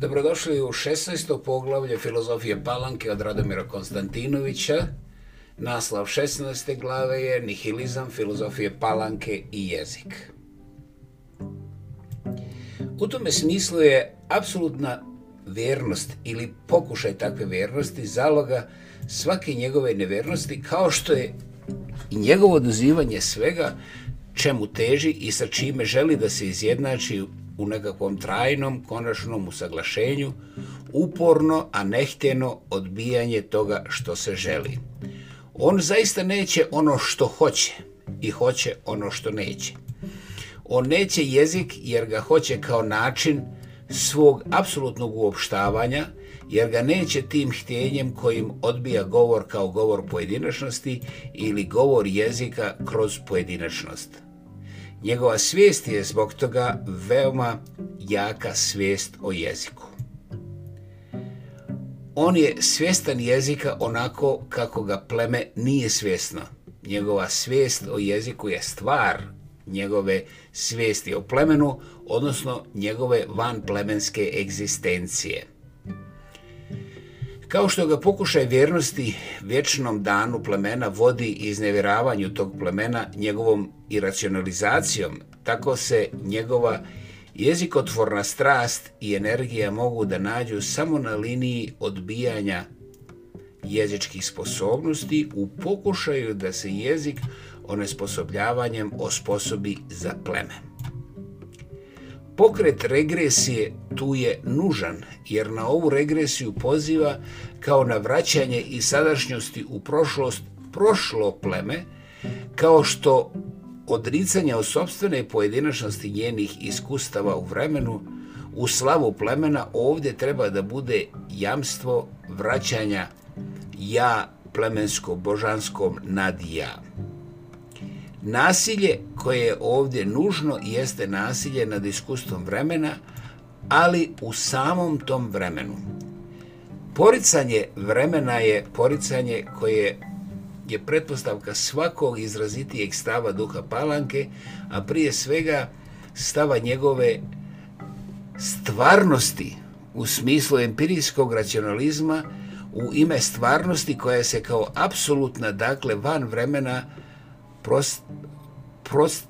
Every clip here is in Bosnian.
Dobrodošli u 16. poglavlje filozofije Palanke od Radomira Konstantinovića. Naslov 16. glave je Nihilizam filozofije Palanke i jezik. U tome smislu je apsolutna vjernost ili pokušaj takve vjernosti zaloga svake njegove nevjernosti, kao što je njegovo dozivanje svega čemu teži i sa čime želi da se izjednači u nekakvom trajnom, konačnom usaglašenju, uporno, a nehtjeno odbijanje toga što se želi. On zaista neće ono što hoće i hoće ono što neće. On neće jezik jer ga hoće kao način svog apsolutnog uopštavanja, jer ga neće tim htjenjem kojim odbija govor kao govor pojedinačnosti ili govor jezika kroz pojedinačnost. Njegova svijest je zbog toga veoma jaka svijest o jeziku. On je svjestan jezika onako kako ga pleme nije svjesno. Njegova svijest o jeziku je stvar njegove svijesti o plemenu, odnosno njegove vanplemenske egzistencije. Kao što ga pokušaj vjernosti vječnom danu plemena vodi iznevjeravanju tog plemena njegovom iracionalizacijom, tako se njegova jezikotvorna strast i energija mogu da nađu samo na liniji odbijanja jezičkih sposobnosti u pokušaju da se jezik onesposobljavanjem osposobi za plemen. Pokret regresije tu je nužan, jer na ovu regresiju poziva kao na vraćanje i sadašnjosti u prošlost prošlo pleme, kao što odricanje od sobstvene pojedinačnosti njenih iskustava u vremenu u slavu plemena ovdje treba da bude jamstvo vraćanja ja plemensko božanskom nad ja. Nasilje koje je ovdje nužno jeste nasilje nad iskustvom vremena, ali u samom tom vremenu. Poricanje vremena je poricanje koje je pretpostavka svakog izrazitijeg stava duha palanke, a prije svega stava njegove stvarnosti u smislu empirijskog racionalizma u ime stvarnosti koja se kao apsolutna, dakle van vremena, prost, prost,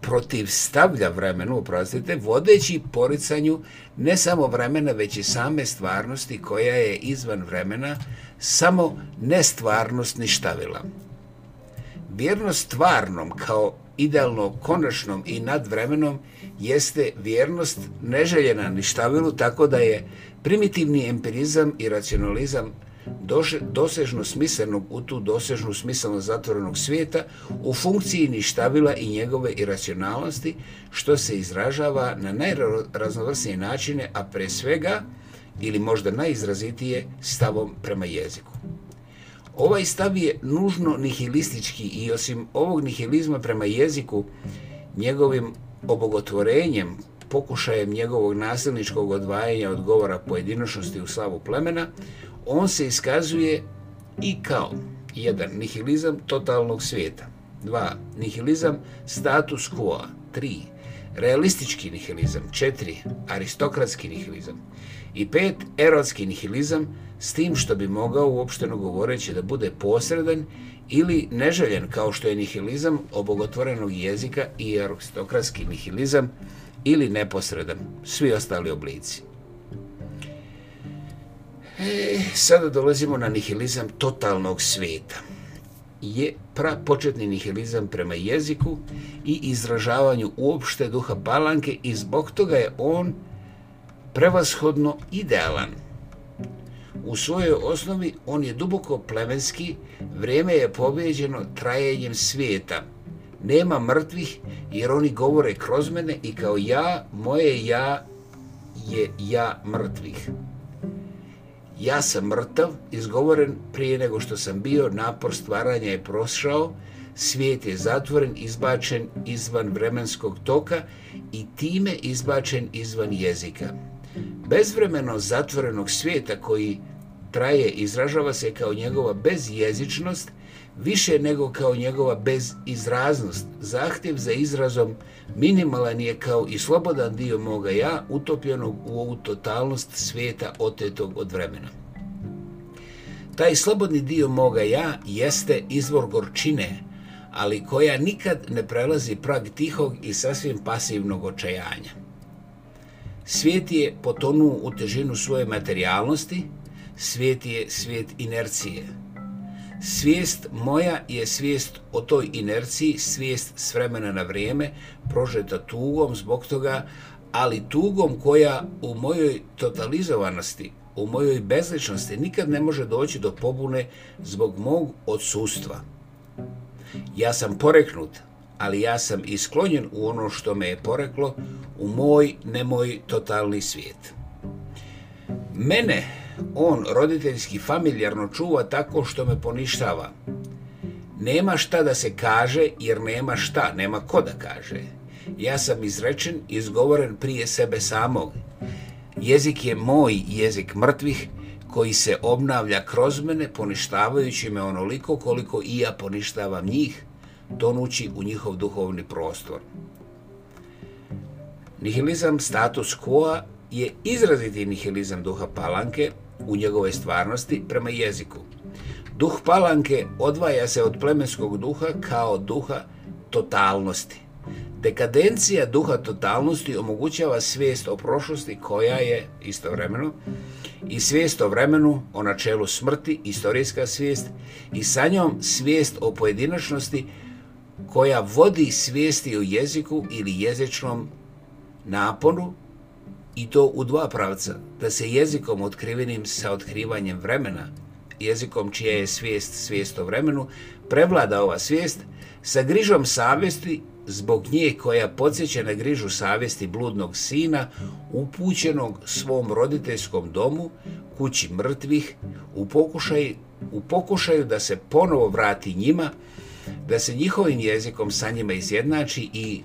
protivstavlja vremenu, oprostite, vodeći poricanju ne samo vremena, već i same stvarnosti koja je izvan vremena, samo nestvarnost ništavila. Vjernost stvarnom kao idealno konačnom i nadvremenom jeste vjernost neželjena ništavilu tako da je primitivni empirizam i racionalizam dosežno smislenog u tu dosežnu smislenost zatvorenog svijeta u funkciji ništavila i njegove iracionalnosti što se izražava na najraznovrsnije načine, a pre svega ili možda najizrazitije stavom prema jeziku. Ovaj stav je nužno nihilistički i osim ovog nihilizma prema jeziku, njegovim obogotvorenjem, pokušajem njegovog nasilničkog odvajanja od govora pojedinošnosti u slavu plemena, on se iskazuje i kao jedan nihilizam totalnog svijeta, dva nihilizam status quo, tri realistički nihilizam, četiri aristokratski nihilizam i pet erotski nihilizam s tim što bi mogao uopšteno govoreći da bude posredan ili neželjen kao što je nihilizam obogotvorenog jezika i aristokratski nihilizam ili neposredan, svi ostali oblici. E, sada dolazimo na nihilizam totalnog svijeta. Je prapočetni nihilizam prema jeziku i izražavanju uopšte duha Balanke i zbog toga je on prevashodno idealan. U svojoj osnovi on je duboko plemenski, vrijeme je pobjeđeno trajenjem svijeta. Nema mrtvih jer oni govore kroz mene i kao ja, moje ja je ja mrtvih ja sam mrtav, izgovoren prije nego što sam bio, napor stvaranja je prošao, svijet je zatvoren, izbačen izvan vremenskog toka i time izbačen izvan jezika. Bezvremeno zatvorenog svijeta koji traje izražava se kao njegova bezjezičnost više nego kao njegova bezizraznost. Zahtjev za izrazom minimalan je kao i slobodan dio moga ja, utopljenog u ovu totalnost svijeta otetog od vremena. Taj slobodni dio moga ja jeste izvor gorčine, ali koja nikad ne prelazi prag tihog i sasvim pasivnog očajanja. Svijet je potonuo u težinu svoje materijalnosti, svijet je svijet inercije, Svijest moja je svijest o toj inerciji, svijest s vremena na vrijeme, prožeta tugom zbog toga, ali tugom koja u mojoj totalizovanosti, u mojoj bezličnosti nikad ne može doći do pobune zbog mog odsustva. Ja sam poreknut, ali ja sam isklonjen u ono što me je poreklo, u moj, ne moj totalni svijet. Mene on roditeljski familijarno čuva tako što me poništava. Nema šta da se kaže jer nema šta, nema ko da kaže. Ja sam izrečen, izgovoren prije sebe samog. Jezik je moj jezik mrtvih koji se obnavlja kroz mene poništavajući me onoliko koliko i ja poništavam njih, tonući u njihov duhovni prostor. Nihilizam status quo je izraziti nihilizam duha palanke, u njegovoj stvarnosti prema jeziku. Duh palanke odvaja se od plemenskog duha kao duha totalnosti. Dekadencija duha totalnosti omogućava svijest o prošlosti koja je istovremeno i svijest o vremenu, o načelu smrti, istorijska svijest i sa njom svijest o pojedinačnosti koja vodi svijesti o jeziku ili jezičnom naponu i to u dva pravca, da se jezikom otkrivenim sa otkrivanjem vremena, jezikom čija je svijest svijest o vremenu, prevlada ova svijest sa grižom savjesti zbog nje koja podsjeća na grižu savjesti bludnog sina upućenog svom roditeljskom domu, kući mrtvih, u u pokušaju da se ponovo vrati njima, da se njihovim jezikom sa njima izjednači i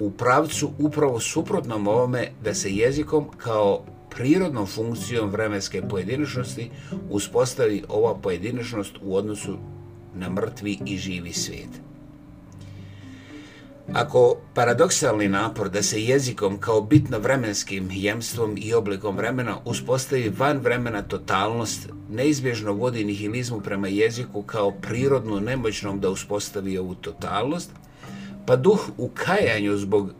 u pravcu upravo suprotnom ovome da se jezikom kao prirodnom funkcijom vremenske pojedinačnosti uspostavi ova pojedinačnost u odnosu na mrtvi i živi svijet. Ako paradoksalni napor da se jezikom kao bitno vremenskim jemstvom i oblikom vremena uspostavi van vremena totalnost, neizbježno vodi nihilizmu prema jeziku kao prirodno nemoćnom da uspostavi ovu totalnost, pa duh u kajanju zbog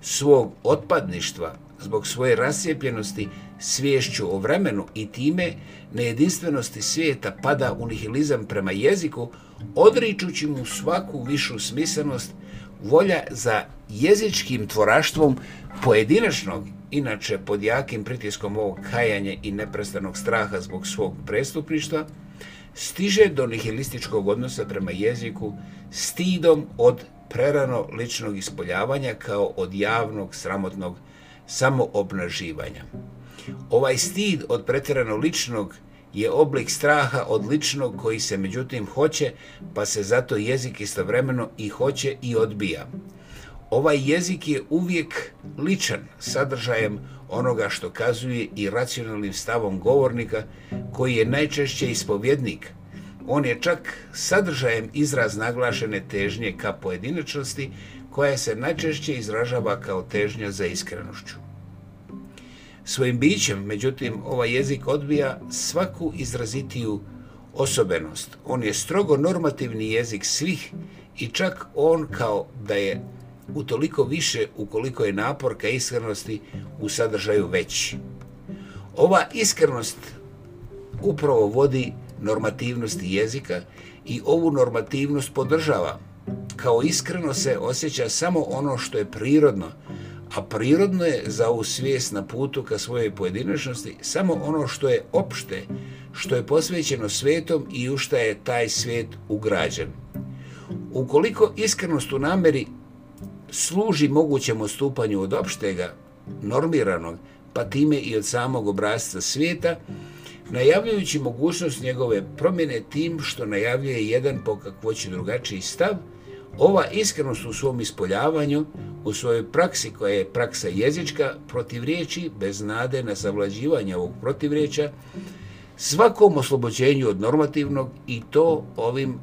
svog otpadništva, zbog svoje rasjepljenosti svješću o vremenu i time nejedinstvenosti svijeta pada u nihilizam prema jeziku, odričući mu svaku višu smislenost, volja za jezičkim tvoraštvom pojedinačnog, inače pod jakim pritiskom ovog kajanja i neprestanog straha zbog svog prestupništva, stiže do nihilističkog odnosa prema jeziku stidom od prerano ličnog ispoljavanja kao od javnog sramotnog samoobnaživanja. Ovaj stid od pretjerano ličnog je oblik straha od ličnog koji se međutim hoće, pa se zato jezik istovremeno i hoće i odbija. Ovaj jezik je uvijek ličan sadržajem onoga što kazuje i racionalnim stavom govornika koji je najčešće ispovjednik, on je čak sadržajem izraz naglašene težnje ka pojedinačnosti koja se najčešće izražava kao težnja za iskrenošću. Svojim bićem, međutim, ovaj jezik odbija svaku izrazitiju osobenost. On je strogo normativni jezik svih i čak on kao da je utoliko više ukoliko je napor ka iskrenosti u sadržaju veći. Ova iskrenost upravo vodi normativnosti jezika i ovu normativnost podržava. Kao iskreno se osjeća samo ono što je prirodno, a prirodno je za ovu svijest na putu ka svojoj pojedinačnosti samo ono što je opšte, što je posvećeno svetom i u šta je taj svijet ugrađen. Ukoliko iskrenost u nameri služi mogućem odstupanju od opštega, normiranog, pa time i od samog obrazca svijeta, najavljujući mogućnost njegove promjene tim što najavljuje jedan po kakvoći drugačiji stav, ova iskrenost u svom ispoljavanju, u svojoj praksi koja je praksa jezička, protivriječi bez nade na savlađivanje ovog riječa, svakom oslobođenju od normativnog i to ovim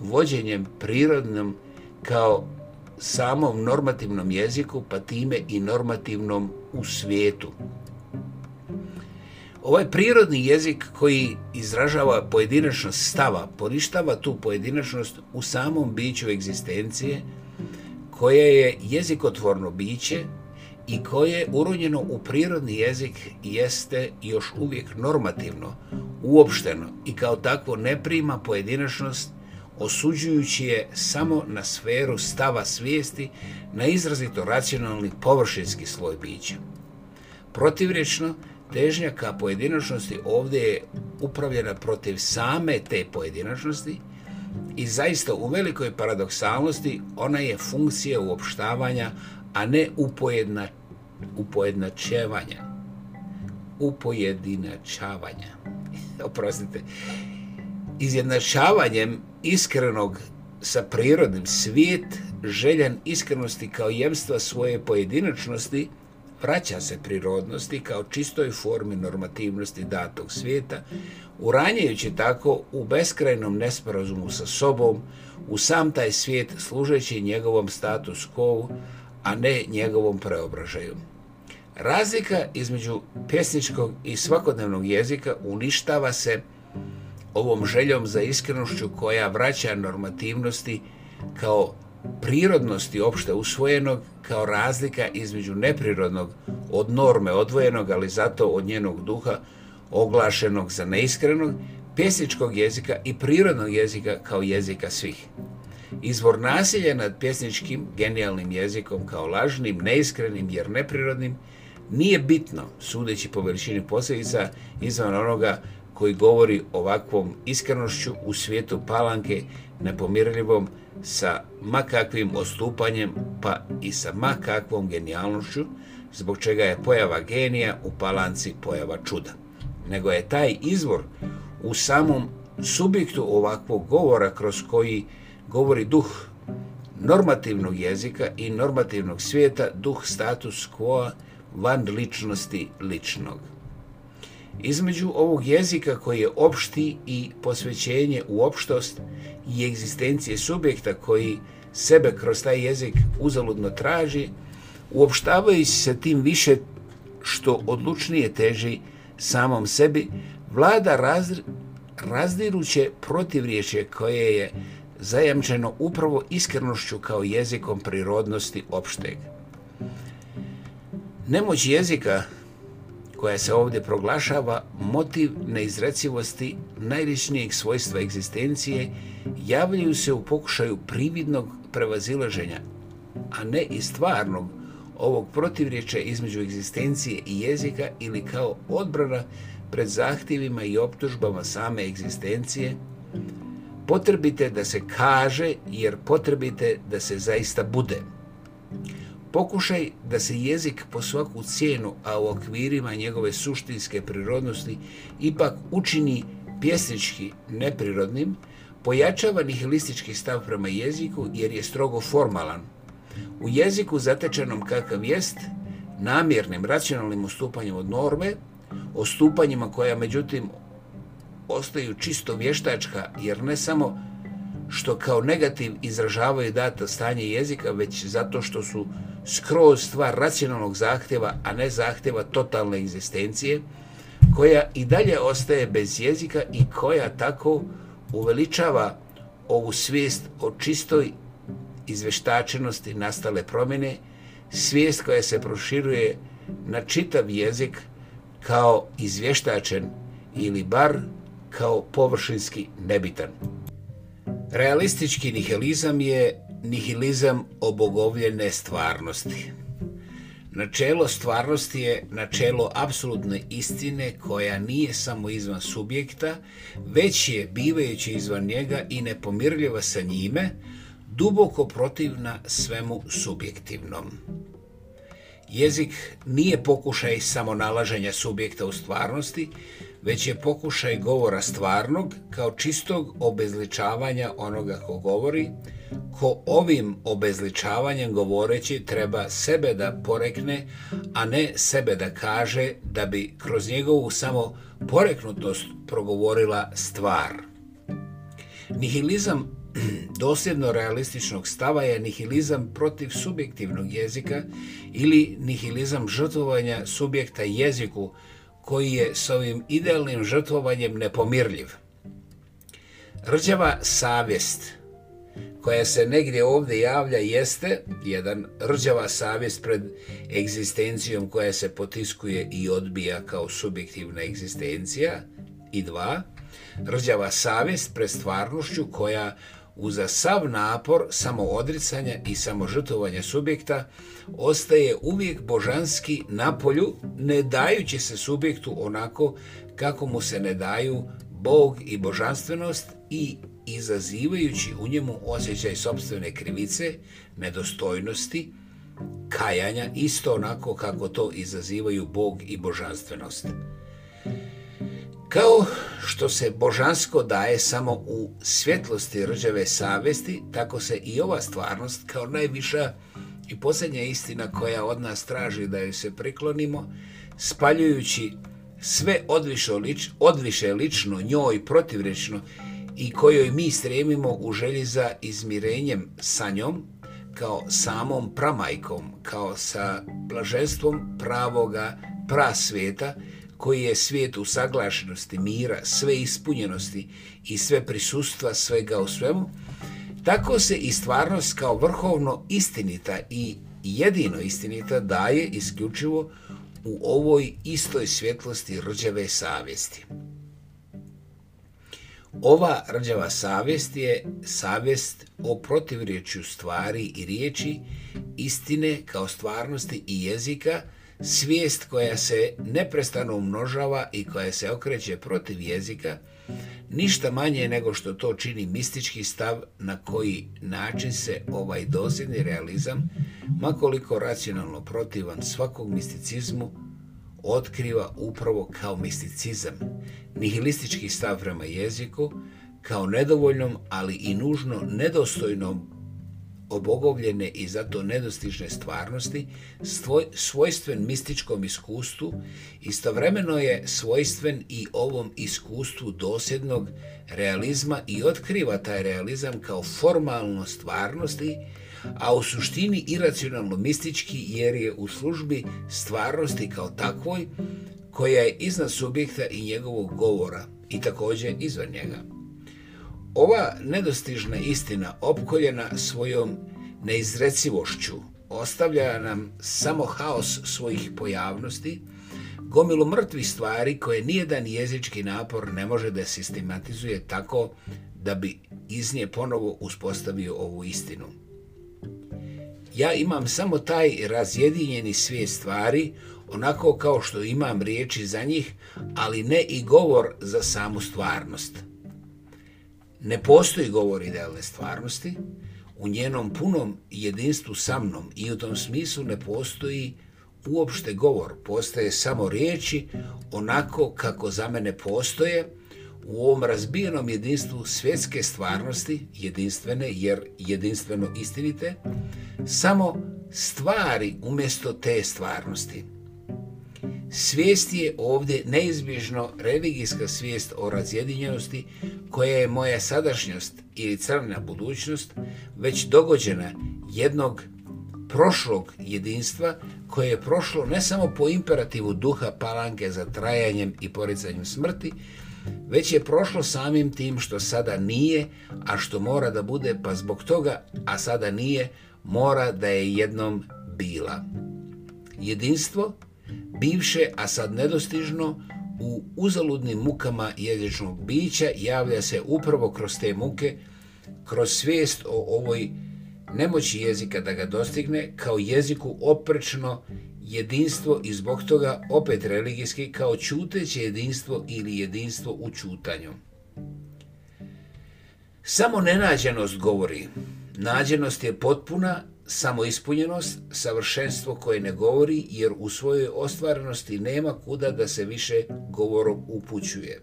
vođenjem prirodnom kao samom normativnom jeziku, pa time i normativnom u svijetu. Ovaj prirodni jezik koji izražava pojedinačnost stava, poništava tu pojedinačnost u samom biću egzistencije, koje je jezikotvorno biće i koje uronjeno u prirodni jezik jeste još uvijek normativno, uopšteno i kao takvo ne prima pojedinačnost osuđujući je samo na sferu stava svijesti na izrazito racionalni površinski sloj bića. Protivrečno, težnja ka pojedinačnosti ovdje je upravljena protiv same te pojedinačnosti i zaista u velikoj paradoksalnosti ona je funkcija uopštavanja, a ne upojedna, upojednačevanja, upojedinačavanja. Oprostite. Izjednačavanjem iskrenog sa prirodnim svijet željen iskrenosti kao jemstva svoje pojedinačnosti vraća se prirodnosti kao čistoj formi normativnosti datog svijeta, uranjajući tako u beskrajnom nesporazumu sa sobom, u sam taj svijet služeći njegovom status quo, a ne njegovom preobražaju. Razlika između pjesničkog i svakodnevnog jezika uništava se ovom željom za iskrenošću koja vraća normativnosti kao prirodnosti opšte usvojenog kao razlika između neprirodnog od norme odvojenog, ali zato od njenog duha oglašenog za neiskrenog, pjesničkog jezika i prirodnog jezika kao jezika svih. Izvor nasilja nad pjesničkim genijalnim jezikom kao lažnim, neiskrenim jer neprirodnim nije bitno, sudeći po veličini posljedica, izvan onoga koji govori ovakvom iskrenošću u svijetu palanke nepomirljivom sa makakvim ostupanjem pa i sa makakvom genijalnošću zbog čega je pojava genija u palanci pojava čuda. Nego je taj izvor u samom subjektu ovakvog govora kroz koji govori duh normativnog jezika i normativnog svijeta, duh status quo van ličnosti ličnog. Između ovog jezika koji je opšti i posvećenje u opštost i egzistencije subjekta koji sebe kroz taj jezik uzaludno traži, uopštavajući se tim više što odlučnije teži samom sebi, vlada razri, razdiruće protivriječe koje je zajamčeno upravo iskrenošću kao jezikom prirodnosti opšteg. Nemoć jezika koja se ovdje proglašava motiv neizrecivosti najričnijeg svojstva egzistencije javljaju se u pokušaju prividnog prevazilaženja, a ne i stvarnog ovog protivriječa između egzistencije i jezika ili kao odbrana pred zahtjevima i optužbama same egzistencije, potrebite da se kaže jer potrebite da se zaista bude. Pokušaj da se jezik po svaku cijenu, a u okvirima njegove suštinske prirodnosti, ipak učini pjesnički neprirodnim, pojačava nihilistički stav prema jeziku jer je strogo formalan. U jeziku zatečenom kakav jest, namjernim, racionalnim ustupanjem od norme, ostupanjima koja međutim ostaju čisto vještačka jer ne samo što kao negativ izražavaju data stanje jezika, već zato što su skroz stvar racionalnog zahtjeva, a ne zahtjeva totalne egzistencije, koja i dalje ostaje bez jezika i koja tako uveličava ovu svijest o čistoj izveštačenosti nastale promjene, svijest koja se proširuje na čitav jezik kao izvještačen ili bar kao površinski nebitan. Realistički nihilizam je nihilizam obogovljene stvarnosti. Načelo stvarnosti je načelo apsolutne istine koja nije samo izvan subjekta, već je, bivajući izvan njega i nepomirljiva sa njime, duboko protivna svemu subjektivnom. Jezik nije pokušaj samonalaženja subjekta u stvarnosti, već je pokušaj govora stvarnog kao čistog obezličavanja onoga ko govori, ko ovim obezličavanjem govoreći treba sebe da porekne, a ne sebe da kaže da bi kroz njegovu samo poreknutost progovorila stvar. Nihilizam dosljedno realističnog stava je nihilizam protiv subjektivnog jezika ili nihilizam žrtvovanja subjekta jeziku koji je s ovim idealnim žrtvovanjem nepomirljiv. Rđava savjest koja se negdje ovdje javlja jeste jedan rđava savjest pred egzistencijom koja se potiskuje i odbija kao subjektivna egzistencija i dva, rđava savjest pred stvarnošću koja uza sav napor samo odricanja i samo subjekta ostaje uvijek božanski na polju, ne dajući se subjektu onako kako mu se ne daju Bog i božanstvenost i izazivajući u njemu osjećaj sobstvene krivice, nedostojnosti, kajanja, isto onako kako to izazivaju Bog i božanstvenost. Kao što se božansko daje samo u svjetlosti rđave savesti, tako se i ova stvarnost kao najviša i posljednja istina koja od nas traži da joj se priklonimo, spaljujući sve odviše, lič, odviše lično njoj protivrečno i kojoj mi stremimo u želji za izmirenjem sa njom, kao samom pramajkom, kao sa blaženstvom pravoga prasvijeta, koji je svijet u saglašenosti, mira, sve ispunjenosti i sve prisustva, svega u svemu, tako se i stvarnost kao vrhovno istinita i jedino istinita daje isključivo u ovoj istoj svjetlosti rđave savjesti. Ova rđava savjest je savjest o protivriječju stvari i riječi, istine kao stvarnosti i jezika, svijest koja se neprestano umnožava i koja se okreće protiv jezika, Ništa manje nego što to čini mistički stav na koji način se ovaj dosljedni realizam, makoliko racionalno protivan svakog misticizmu, otkriva upravo kao misticizam, nihilistički stav prema jeziku, kao nedovoljnom, ali i nužno nedostojnom obogovljene i zato nedostižne stvarnosti, svojstven mističkom iskustvu, istovremeno je svojstven i ovom iskustvu dosjednog realizma i otkriva taj realizam kao formalno stvarnosti, a u suštini iracionalno mistički jer je u službi stvarnosti kao takvoj koja je iznad subjekta i njegovog govora i također izvan njega. Ova nedostižna istina opkoljena svojom neizrecivošću ostavlja nam samo haos svojih pojavnosti, gomilu mrtvih stvari koje nijedan jezički napor ne može da sistematizuje tako da bi iz nje ponovo uspostavio ovu istinu. Ja imam samo taj razjedinjeni svijet stvari, onako kao što imam riječi za njih, ali ne i govor za samu stvarnost. Ne postoji govor idealne stvarnosti, u njenom punom jedinstvu sa mnom i u tom smislu ne postoji uopšte govor, postoje samo riječi onako kako za mene postoje u ovom razbijenom jedinstvu svjetske stvarnosti, jedinstvene jer jedinstveno istinite, samo stvari umjesto te stvarnosti. Svijest je ovdje neizbježno religijska svijest o razjedinjenosti koja je moja sadašnjost ili crna budućnost već dogođena jednog prošlog jedinstva koje je prošlo ne samo po imperativu duha palanke za trajanjem i poricanjem smrti, već je prošlo samim tim što sada nije, a što mora da bude, pa zbog toga, a sada nije, mora da je jednom bila. Jedinstvo bivše, a sad nedostižno, u uzaludnim mukama jezičnog bića javlja se upravo kroz te muke, kroz svijest o ovoj nemoći jezika da ga dostigne, kao jeziku oprečno jedinstvo i zbog toga opet religijski kao čuteće jedinstvo ili jedinstvo u čutanju. Samo nenađenost govori. Nađenost je potpuna samoispunjenost, savršenstvo koje ne govori jer u svojoj ostvarenosti nema kuda da se više govorom upućuje.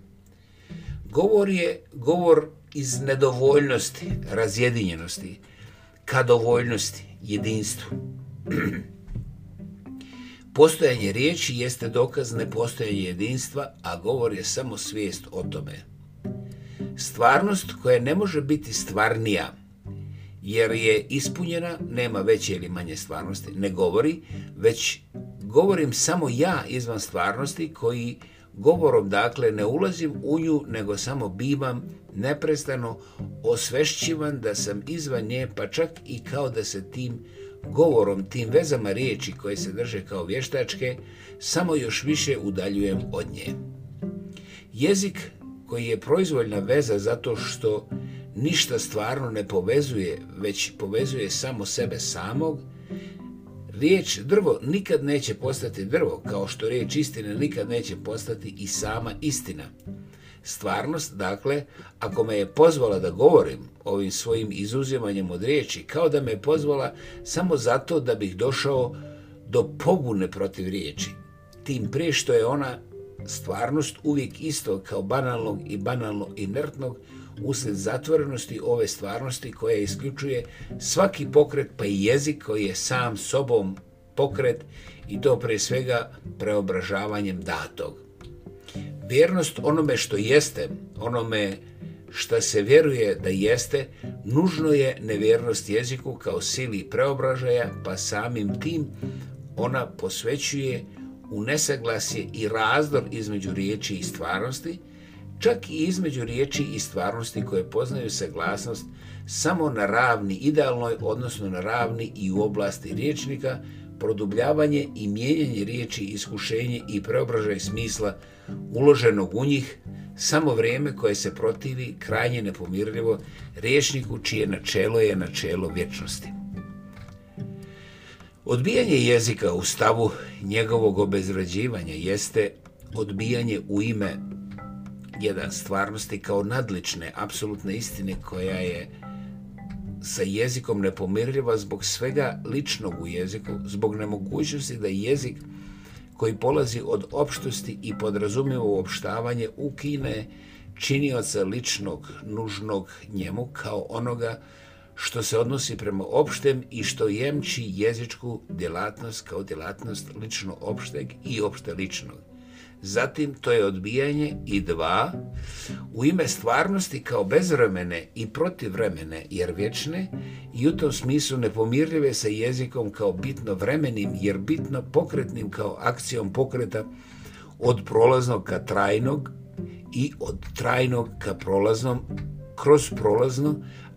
Govor je govor iz nedovoljnosti, razjedinjenosti, ka dovoljnosti, jedinstvu. Postojanje riječi jeste dokaz nepostojanja jedinstva, a govor je samo svijest o tome. Stvarnost koja ne može biti stvarnija, jer je ispunjena, nema veće ili manje stvarnosti, ne govori, već govorim samo ja izvan stvarnosti koji govorom dakle ne ulazim u nju, nego samo bivam neprestano osvešćivan da sam izvan nje, pa čak i kao da se tim govorom, tim vezama riječi koje se drže kao vještačke, samo još više udaljujem od nje. Jezik koji je proizvoljna veza zato što ništa stvarno ne povezuje, već povezuje samo sebe samog, riječ drvo nikad neće postati drvo, kao što riječ istine nikad neće postati i sama istina. Stvarnost, dakle, ako me je pozvala da govorim ovim svojim izuzimanjem od riječi, kao da me je pozvala samo zato da bih došao do pogune protiv riječi, tim prije što je ona stvarnost uvijek isto kao banalnog i banalno inertnog, usled zatvorenosti ove stvarnosti koja isključuje svaki pokret pa i jezik koji je sam sobom pokret i to pre svega preobražavanjem datog. Vjernost onome što jeste, onome što se vjeruje da jeste, nužno je nevjernost jeziku kao sili preobražaja, pa samim tim ona posvećuje u nesaglasje i razdor između riječi i stvarnosti, čak i između riječi i stvarnosti koje poznaju saglasnost samo na ravni idealnoj, odnosno na ravni i u oblasti riječnika, produbljavanje i mijenjanje riječi, iskušenje i preobražaj smisla uloženog u njih, samo vrijeme koje se protivi krajnje nepomirljivo riječniku čije načelo je načelo vječnosti. Odbijanje jezika u stavu njegovog obezrađivanja jeste odbijanje u ime jedan stvarnosti kao nadlične, apsolutne istine koja je sa jezikom nepomirljiva zbog svega ličnog u jeziku, zbog nemogućnosti da jezik koji polazi od opštosti i podrazumijeva uopštavanje ukine činioca ličnog, nužnog njemu kao onoga što se odnosi prema opštem i što jemči jezičku djelatnost kao djelatnost lično opšteg i opšte ličnog zatim to je odbijanje i dva, u ime stvarnosti kao bezvremene i protivremene jer vječne i u tom smislu nepomirljive sa jezikom kao bitno vremenim jer bitno pokretnim kao akcijom pokreta od prolaznog ka trajnog i od trajnog ka prolaznom kroz prolazno,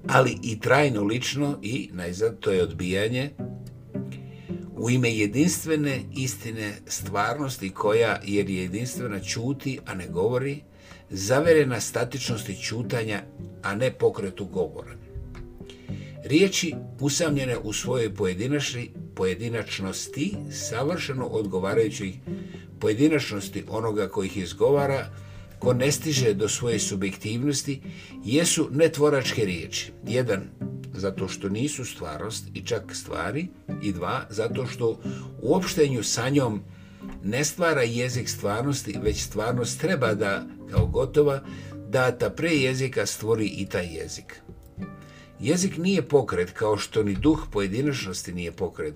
ali i trajno lično i najzad to je odbijanje u ime jedinstvene istine stvarnosti koja jer je jedinstvena čuti, a ne govori, zaverena statičnosti čutanja, a ne pokretu govora. Riječi usamljene u svojoj pojedinačnosti savršeno odgovarajućih pojedinačnosti onoga kojih izgovara, ko ne stiže do svoje subjektivnosti, jesu netvoračke riječi. Jedan zato što nisu stvarnost i čak stvari i dva, zato što u opštenju sa njom ne stvara jezik stvarnosti, već stvarnost treba da, kao gotova, data pre jezika stvori i taj jezik. Jezik nije pokret kao što ni duh pojedinačnosti nije pokret,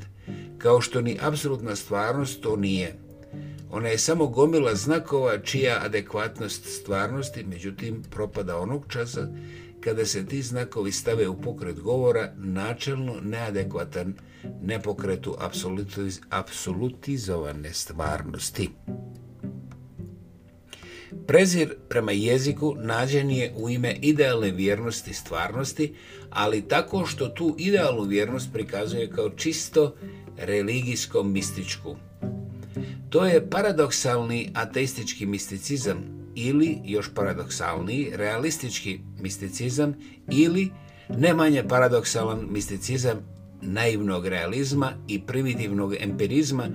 kao što ni apsolutna stvarnost to nije. Ona je samo gomila znakova čija adekvatnost stvarnosti, međutim, propada onog časa kada se ti znakovi stave u pokret govora načelno neadekvatan nepokretu apsolutizovane stvarnosti. Prezir prema jeziku nađen je u ime idealne vjernosti stvarnosti, ali tako što tu idealnu vjernost prikazuje kao čisto religijsko mističku. To je paradoksalni ateistički misticizam ili, još paradoksalniji, realistički misticizam ili ne manje paradoksalan misticizam naivnog realizma i primitivnog empirizma,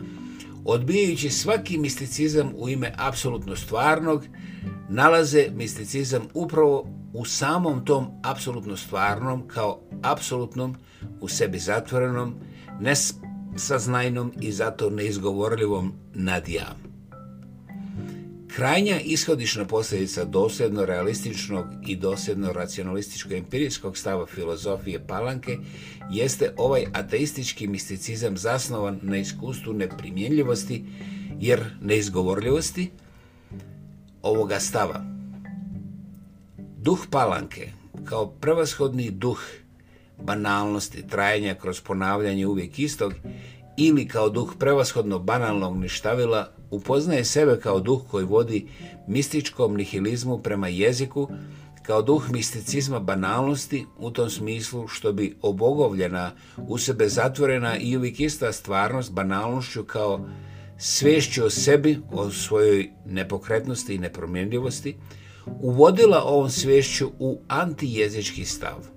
odbijajući svaki misticizam u ime apsolutno stvarnog, nalaze misticizam upravo u samom tom apsolutno stvarnom kao apsolutnom, u sebi zatvorenom, nesaznajnom i zato neizgovorljivom nadjam. Krajnja ishodišna posljedica dosljedno realističnog i dosljedno racionalističko-empirijskog stava filozofije Palanke jeste ovaj ateistički misticizam zasnovan na iskustvu neprimjenljivosti jer neizgovorljivosti ovoga stava. Duh Palanke kao prvashodni duh banalnosti, trajanja kroz ponavljanje uvijek istog ili kao duh prevashodno banalnog ništavila upoznaje sebe kao duh koji vodi mističkom nihilizmu prema jeziku, kao duh misticizma banalnosti u tom smislu što bi obogovljena, u sebe zatvorena i uvijek ista stvarnost banalnošću kao svešću o sebi, o svojoj nepokretnosti i nepromjenljivosti, uvodila ovom svešću u antijezički stav.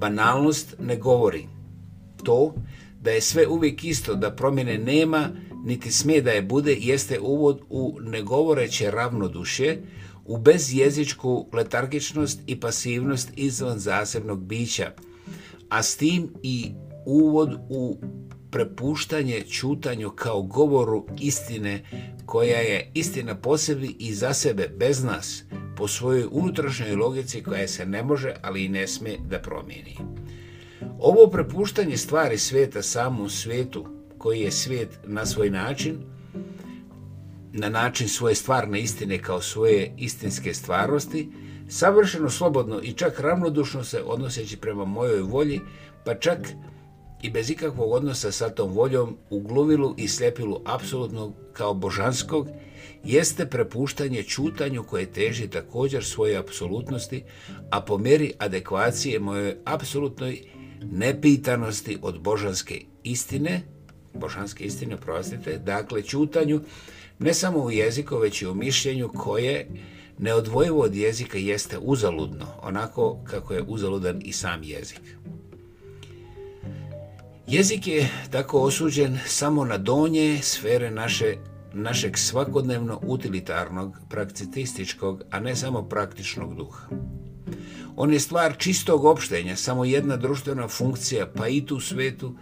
Banalnost ne govori. To da je sve uvijek isto, da promjene nema, niti smije da je bude, jeste uvod u negovoreće ravnoduše, u bezjezičku letargičnost i pasivnost izvan zasebnog bića, a s tim i uvod u prepuštanje čutanju kao govoru istine koja je istina po sebi i za sebe bez nas po svojoj unutrašnjoj logici koja se ne može ali i ne smije da promijeni. Ovo prepuštanje stvari svijeta samom svijetu, koji je svijet na svoj način, na način svoje stvarne istine kao svoje istinske stvarnosti, savršeno slobodno i čak ravnodušno se odnoseći prema mojoj volji, pa čak i bez ikakvog odnosa sa tom voljom u gluvilu i slepilu apsolutnog kao božanskog, jeste prepuštanje čutanju koje teži također svoje apsolutnosti, a po meri adekvacije mojoj apsolutnoj nepitanosti od božanske istine, božanske istine, prostite, dakle čutanju, ne samo u jeziku, već i u mišljenju koje neodvojivo od jezika jeste uzaludno, onako kako je uzaludan i sam jezik. Jezik je tako osuđen samo na donje sfere naše, našeg svakodnevno utilitarnog, praktističkog, a ne samo praktičnog duha. On je stvar čistog opštenja, samo jedna društvena funkcija, pa i tu svetu,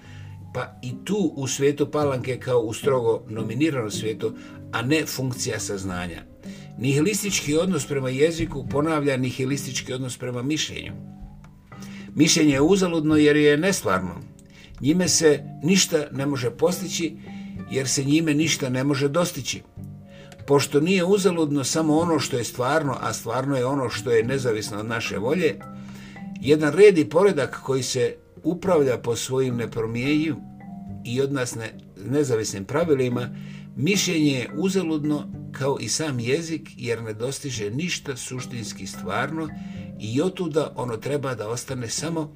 pa i tu u svetu palanke kao u strogo nominiranom svijetu, a ne funkcija saznanja. Nihilistički odnos prema jeziku ponavlja nihilistički odnos prema mišljenju. Mišljenje je uzaludno jer je nestvarno. Njime se ništa ne može postići jer se njime ništa ne može dostići pošto nije uzaludno samo ono što je stvarno, a stvarno je ono što je nezavisno od naše volje, jedan red i poredak koji se upravlja po svojim nepromjenjivim i od nas nezavisnim pravilima, mišljenje je uzaludno kao i sam jezik jer ne dostiže ništa suštinski stvarno i otuda ono treba da ostane samo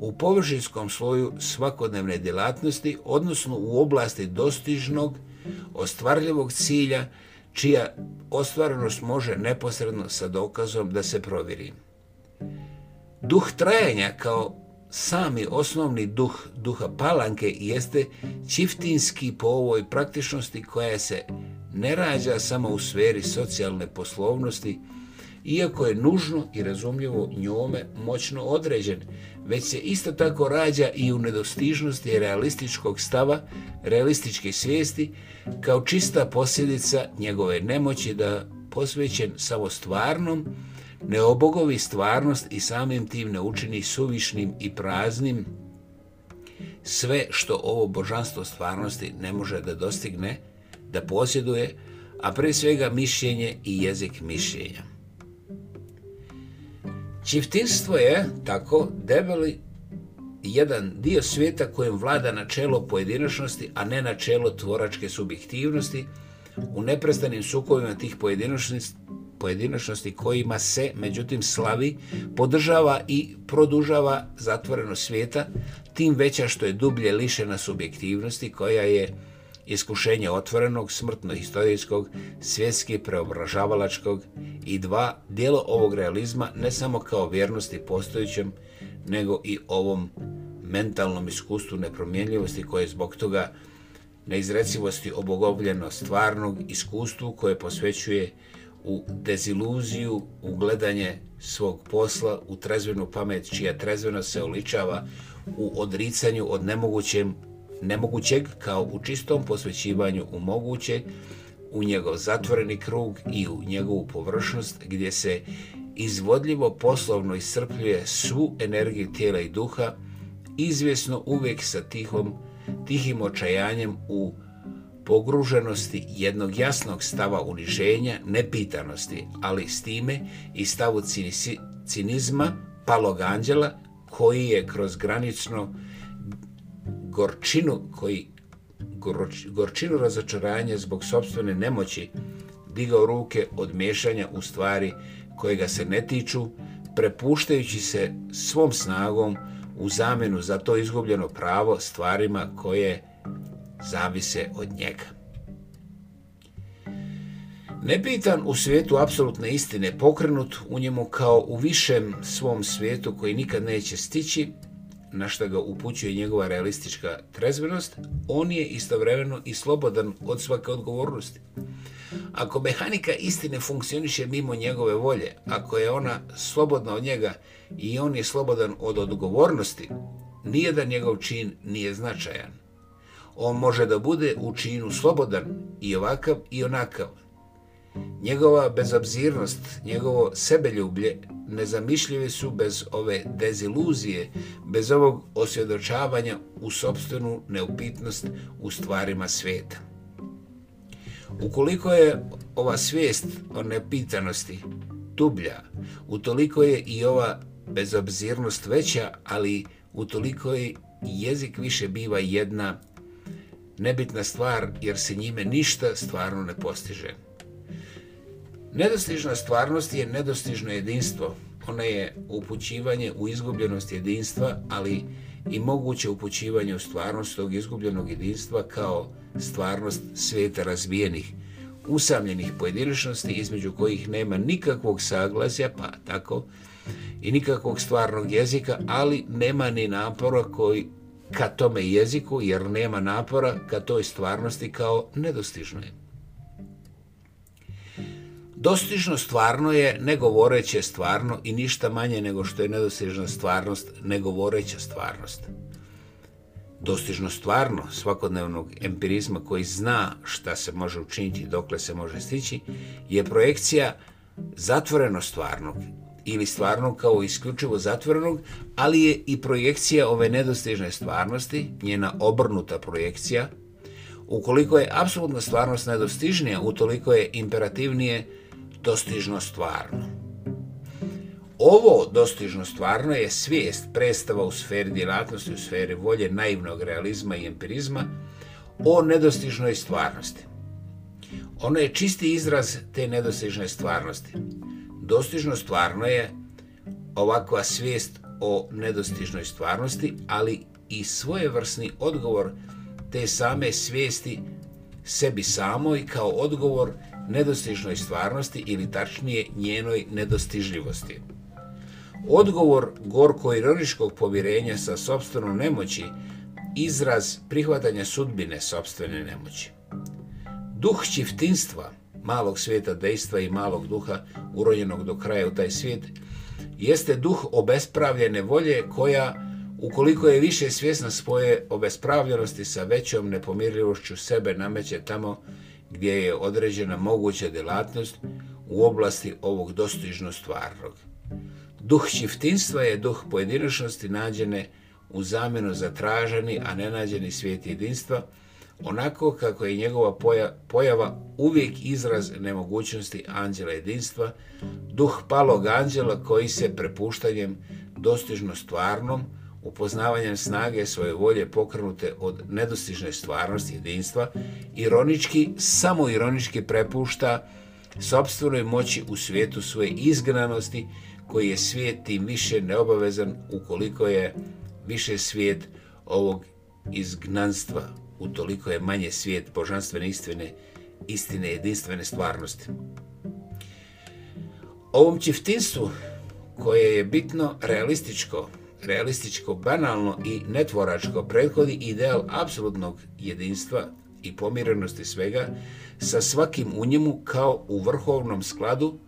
u površinskom sloju svakodnevne djelatnosti, odnosno u oblasti dostižnog, ostvarljivog cilja čija ostvarenost može neposredno sa dokazom da se provjeri. Duh trajanja kao sami osnovni duh duha palanke jeste čiftinski po ovoj praktičnosti koja se ne rađa samo u sferi socijalne poslovnosti, iako je nužno i razumljivo njome moćno određen, već se isto tako rađa i u nedostižnosti realističkog stava, realističke svijesti, kao čista posljedica njegove nemoći da posvećen samo stvarnom, ne obogovi stvarnost i samim tim ne učini suvišnim i praznim sve što ovo božanstvo stvarnosti ne može da dostigne, da posjeduje, a pre svega mišljenje i jezik mišljenja. Čiftinstvo je tako debeli jedan dio svijeta kojem vlada načelo pojedinačnosti, a ne načelo tvoračke subjektivnosti u neprestanim sukovima tih pojedinačnosti, pojedinačnosti kojima se, međutim, slavi, podržava i produžava zatvoreno svijeta, tim veća što je dublje lišena subjektivnosti koja je iskušenje otvorenog, smrtno-historijskog, svjetski preobražavalačkog i dva, dijelo ovog realizma ne samo kao vjernosti postojećem, nego i ovom mentalnom iskustvu nepromjenljivosti koje zbog toga neizrecivosti obogobljeno stvarnog iskustvu koje posvećuje u deziluziju, u gledanje svog posla, u trezvenu pamet čija trezvena se oličava u odricanju od nemogućem nemogućeg kao u čistom posvećivanju u moguće, u njegov zatvoreni krug i u njegovu površnost gdje se izvodljivo poslovno iscrpljuje svu energiju tijela i duha, izvjesno uvijek sa tihom, tihim očajanjem u pogruženosti jednog jasnog stava uniženja, nepitanosti, ali s time i stavu cinizma paloganđela, koji je kroz granično gorčinu koji gorčinu razočaranja zbog sobstvene nemoći digao ruke od mješanja u stvari koje ga se ne tiču, prepuštajući se svom snagom u zamjenu za to izgubljeno pravo stvarima koje zavise od njega. nebitan u svijetu apsolutne istine, pokrenut u njemu kao u višem svom svijetu koji nikad neće stići, na što ga upućuje njegova realistička trezvenost, on je istovremeno i slobodan od svake odgovornosti. Ako mehanika istine funkcioniše mimo njegove volje, ako je ona slobodna od njega i on je slobodan od odgovornosti, nijedan njegov čin nije značajan. On može da bude u činu slobodan i ovakav i onakav, Njegova bezobzirnost, njegovo sebeljublje nezamišljivi su bez ove deziluzije, bez ovog osvjedočavanja u sobstvenu neupitnost u stvarima svijeta. Ukoliko je ova svijest o nepitanosti dublja, utoliko je i ova bezobzirnost veća, ali utoliko je jezik više biva jedna nebitna stvar jer se njime ništa stvarno ne postiže. Nedostižna stvarnost je nedostižno jedinstvo. Ona je upućivanje u izgubljenost jedinstva, ali i moguće upućivanje u stvarnost tog izgubljenog jedinstva kao stvarnost svijeta razvijenih, usamljenih pojedinačnosti između kojih nema nikakvog saglazja, pa tako, i nikakvog stvarnog jezika, ali nema ni napora koji ka tome jeziku, jer nema napora ka toj stvarnosti kao nedostižnoj. Dostižno stvarno je negovoreće stvarno i ništa manje nego što je nedostižna stvarnost negovoreća stvarnost. Dostižno stvarno svakodnevnog empirizma koji zna šta se može učiniti, dokle se može stići, je projekcija zatvoreno stvarnog ili stvarnog kao isključivo zatvorenog, ali je i projekcija ove nedostižne stvarnosti, njena obrnuta projekcija, Ukoliko je apsolutna stvarnost nedostižnija, utoliko je imperativnije dostižno stvarno. Ovo dostižno stvarno je svijest predstava u sferi djelatnosti, u sferi volje, naivnog realizma i empirizma o nedostižnoj stvarnosti. Ono je čisti izraz te nedostižne stvarnosti. Dostižno stvarno je ovakva svijest o nedostižnoj stvarnosti, ali i svojevrsni odgovor te same svijesti sebi samoj kao odgovor nedostižnoj stvarnosti ili tačnije njenoj nedostižljivosti. Odgovor gorko-ironičkog povjerenja sa sobstvenom nemoći izraz prihvatanja sudbine sobstvene nemoći. Duh čiftinstva, malog svijeta dejstva i malog duha urojenog do kraja u taj svijet, jeste duh obespravljene volje koja, ukoliko je više svjesna svoje obespravljenosti sa većom nepomirljivošću sebe, nameće tamo gdje je određena moguća djelatnost u oblasti ovog dostižno stvarnog. Duh čiftinstva je duh pojedinošnosti nađene u zamjenu za traženi, a nenađeni svijet jedinstva, onako kako je njegova pojava uvijek izraz nemogućnosti anđela jedinstva, duh palog anđela koji se prepuštanjem dostižno stvarnom, upoznavanjem snage svoje volje pokrenute od nedostižne stvarnosti jedinstva, ironički, samo ironički prepušta sobstvenoj moći u svijetu svoje izgranosti koji je svijet tim više neobavezan ukoliko je više svijet ovog izgnanstva, utoliko je manje svijet božanstvene istine, istine jedinstvene stvarnosti. Ovom čiftinstvu koje je bitno realističko, realističko, banalno i netvoračko prethodi ideal apsolutnog jedinstva i pomirenosti svega sa svakim u njemu kao u vrhovnom skladu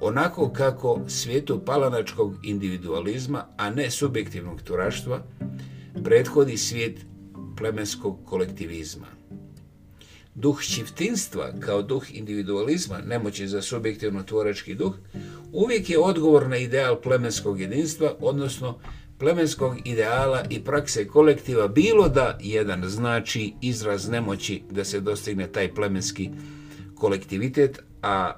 onako kako svijetu palanačkog individualizma, a ne subjektivnog turaštva, prethodi svijet plemenskog kolektivizma. Duh čiftinstva kao duh individualizma, nemoći za subjektivno tvorački duh, uvijek je odgovor na ideal plemenskog jedinstva, odnosno plemenskog ideala i prakse kolektiva bilo da jedan znači izraz nemoći da se dostigne taj plemenski kolektivitet, a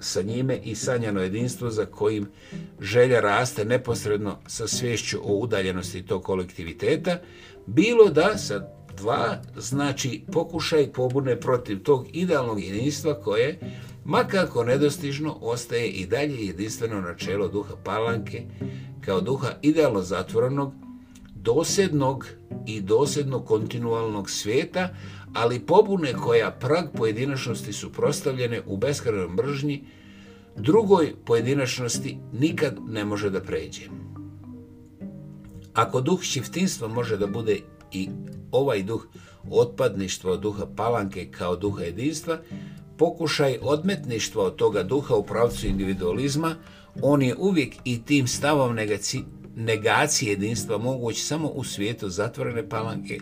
sa njime i sanjano jedinstvo za kojim želja raste neposredno sa svješću o udaljenosti tog kolektiviteta, bilo da sa dva znači pokušaj pobune protiv tog idealnog jedinstva koje Makako nedostižno ostaje i dalje jedinstveno načelo duha palanke kao duha idealno zatvorenog, dosednog i dosedno kontinualnog svijeta, ali pobune koja prag pojedinačnosti su prostavljene u beskrajnoj mržnji, drugoj pojedinačnosti nikad ne može da pređe. Ako duh šiftinstva može da bude i ovaj duh otpadništva od duha palanke kao duha jedinstva, pokušaj odmetništva od toga duha u pravcu individualizma, on je uvijek i tim stavom negaci, negacije jedinstva moguć samo u svijetu zatvorene palanke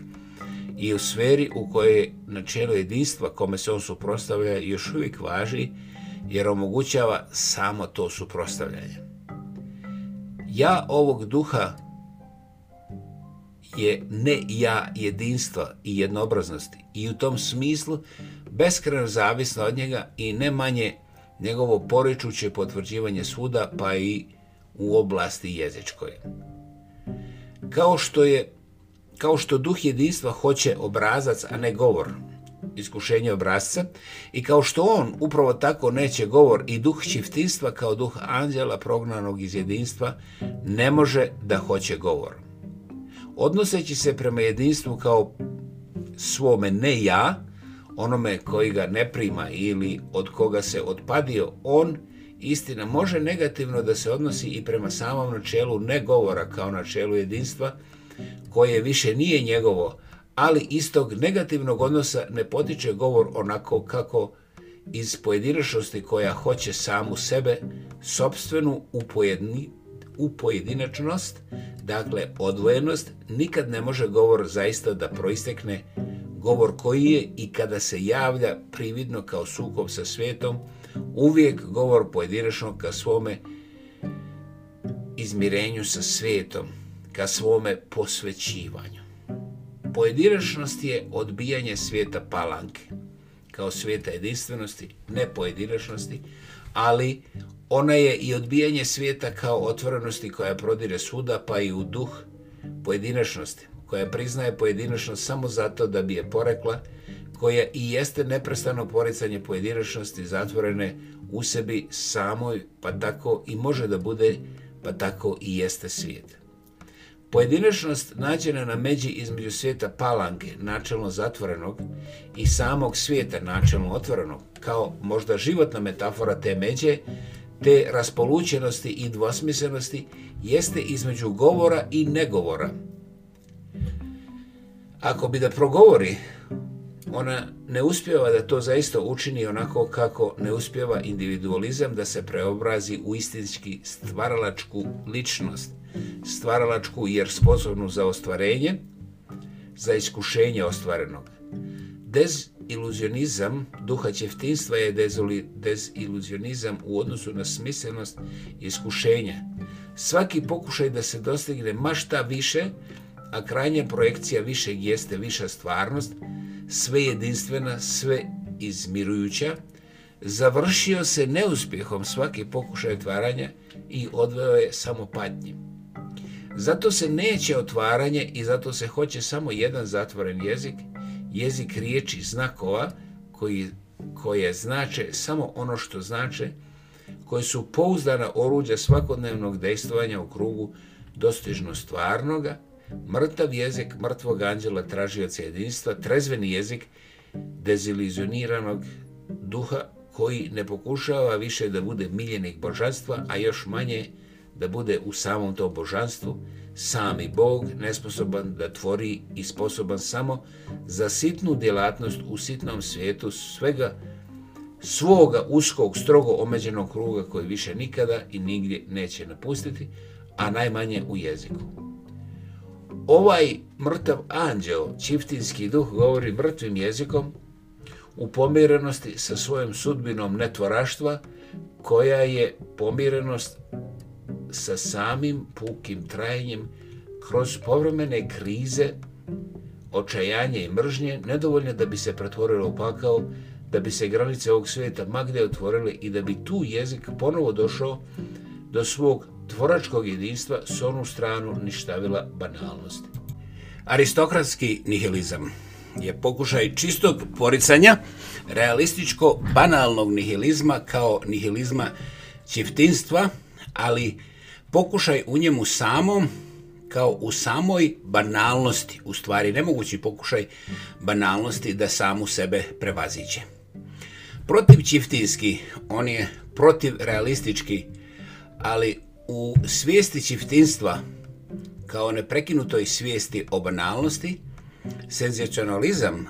i u sferi u kojoj načelo jedinstva kome se on suprostavlja još uvijek važi jer omogućava samo to suprostavljanje. Ja ovog duha je ne ja jedinstva i jednobraznosti i u tom smislu beskreno zavisno od njega i ne manje njegovo poričuće potvrđivanje svuda pa i u oblasti jezičkoj. Kao što je kao što duh jedinstva hoće obrazac, a ne govor, iskušenje obrazca, i kao što on upravo tako neće govor i duh čiftinstva kao duh anđela prognanog iz jedinstva, ne može da hoće govor. Odnoseći se prema jedinstvu kao svome ne ja, onome koji ga ne prima ili od koga se otpadio on, istina može negativno da se odnosi i prema samom načelu ne govora kao načelu jedinstva, koje više nije njegovo, ali istog negativnog odnosa ne potiče govor onako kako iz pojedinačnosti koja hoće samu sebe, sobstvenu upojedni, u pojedinačnost, dakle odvojenost, nikad ne može govor zaista da proistekne govor koji je i kada se javlja prividno kao sukob sa svijetom, uvijek govor pojedinačno ka svome izmirenju sa svijetom, ka svome posvećivanju. Pojedinačnost je odbijanje svijeta palanke, kao svijeta jedinstvenosti, ne pojedinačnosti, ali ona je i odbijanje svijeta kao otvorenosti koja prodire svuda pa i u duh pojedinačnosti, koja priznaje pojedinačnost samo zato da bi je porekla, koja i jeste neprestano poricanje pojedinačnosti zatvorene u sebi samoj, pa tako i može da bude, pa tako i jeste svijet. Pojedinačnost nađena na međi između svijeta palange, načelno zatvorenog, i samog svijeta, načelno otvorenog, kao možda životna metafora te međe, te raspolučenosti i dvosmislenosti jeste između govora i negovora. Ako bi da progovori, ona ne uspjeva da to zaista učini onako kako ne uspjeva individualizam da se preobrazi u istinski stvaralačku ličnost, stvaralačku jer sposobnu za ostvarenje, za iskušenje ostvarenog, Deziluzionizam duha čeftinstva je deziluzionizam u odnosu na smislenost iskušenja. Svaki pokušaj da se dostigne mašta više, a krajnja projekcija više jeste viša stvarnost, sve jedinstvena, sve izmirujuća, završio se neuspjehom svaki pokušaj otvaranja i odveo je samo patnji. Zato se neće otvaranje i zato se hoće samo jedan zatvoren jezik – jezik riječi znakova koji, koje znače samo ono što znače, koje su pouzdana oruđa svakodnevnog dejstvovanja u krugu dostižno stvarnoga, mrtav jezik mrtvog anđela tražioca jedinstva, trezveni jezik dezilizioniranog duha koji ne pokušava više da bude miljenik božanstva, a još manje da bude u samom tom božanstvu, sami Bog nesposoban da tvori i sposoban samo za sitnu djelatnost u sitnom svijetu svega svoga uskog, strogo omeđenog kruga koji više nikada i nigdje neće napustiti, a najmanje u jeziku. Ovaj mrtav anđeo, čiftinski duh, govori mrtvim jezikom u pomirenosti sa svojom sudbinom netvoraštva, koja je pomirenost sa samim pukim trajenjem kroz povremene krize očajanje i mržnje nedovoljne da bi se pretvorilo u pakao, da bi se granice ovog svijeta magde otvorile i da bi tu jezik ponovo došao do svog tvoračkog jedinstva s onu stranu ništavila banalnost. Aristokratski nihilizam je pokušaj čistog poricanja realističko banalnog nihilizma kao nihilizma čiftinstva, ali pokušaj u njemu samom kao u samoj banalnosti, u stvari nemogući pokušaj banalnosti da samu sebe prevaziđe. Protiv čiftinski, on je protiv realistički, ali u svijesti čiftinstva, kao neprekinutoj svijesti o banalnosti, senzacionalizam,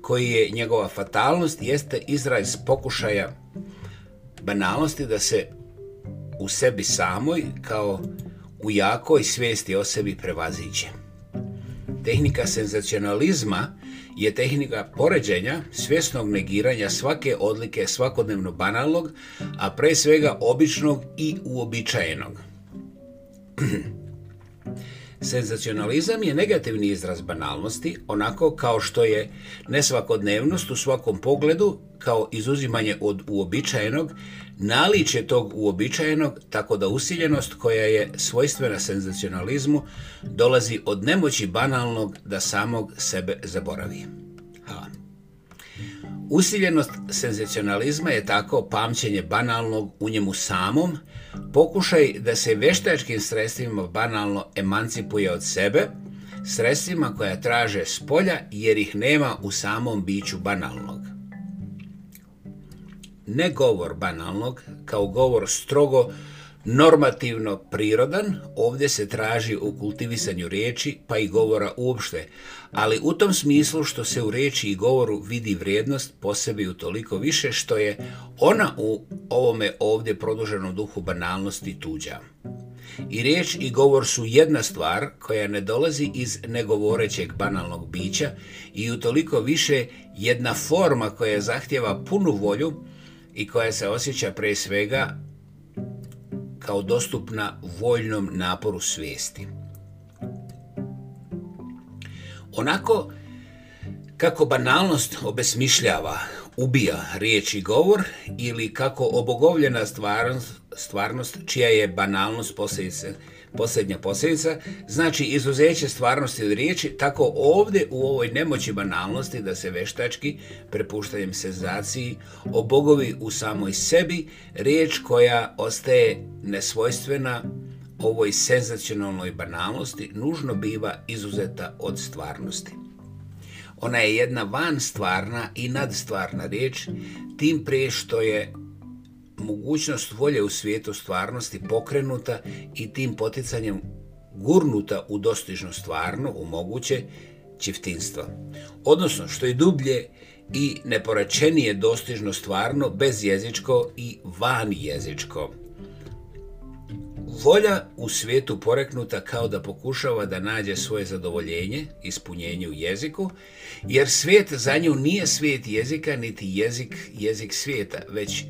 koji je njegova fatalnost, jeste izraz pokušaja banalnosti da se u sebi samoj kao u jakoj svijesti o sebi prevaziđe. Tehnika senzacionalizma je tehnika poređenja, svjesnog negiranja svake odlike svakodnevno banalnog, a pre svega običnog i uobičajenog. Senzacionalizam je negativni izraz banalnosti, onako kao što je nesvakodnevnost u svakom pogledu, kao izuzimanje od uobičajenog, je tog uobičajenog, tako da usiljenost koja je svojstvena senzacionalizmu dolazi od nemoći banalnog da samog sebe zaboravi. Usiljenost senzacionalizma je tako pamćenje banalnog u njemu samom, pokušaj da se veštačkim sredstvima banalno emancipuje od sebe, sredstvima koja traže spolja jer ih nema u samom biću banalnog ne govor banalnog, kao govor strogo normativno prirodan, ovdje se traži u kultivisanju riječi pa i govora uopšte, ali u tom smislu što se u riječi i govoru vidi vrijednost posebi u toliko više što je ona u ovome ovdje produženom duhu banalnosti tuđa. I riječ i govor su jedna stvar koja ne dolazi iz negovorećeg banalnog bića i u toliko više jedna forma koja zahtjeva punu volju i koja se osjeća prije svega kao dostupna voljnom naporu svijesti. Onako kako banalnost obesmišljava, ubija riječ i govor ili kako obogovljena stvarnost, stvarnost čija je banalnost posljedica posljednja posljedica, znači izuzeće stvarnosti od riječi, tako ovdje u ovoj nemoći banalnosti da se veštački, prepuštanjem senzaciji, obogovi u samoj sebi, riječ koja ostaje nesvojstvena ovoj senzacionalnoj banalnosti, nužno biva izuzeta od stvarnosti. Ona je jedna van stvarna i nadstvarna riječ, tim prije što je mogućnost volje u svijetu stvarnosti pokrenuta i tim poticanjem gurnuta u dostižno stvarno, u moguće čiftinstva. Odnosno, što je dublje i neporečenije dostižno stvarno, bezjezičko i vanjezičko. Volja u svijetu poreknuta kao da pokušava da nađe svoje zadovoljenje, ispunjenje u jeziku, jer svijet za nju nije svijet jezika, niti jezik jezik svijeta, već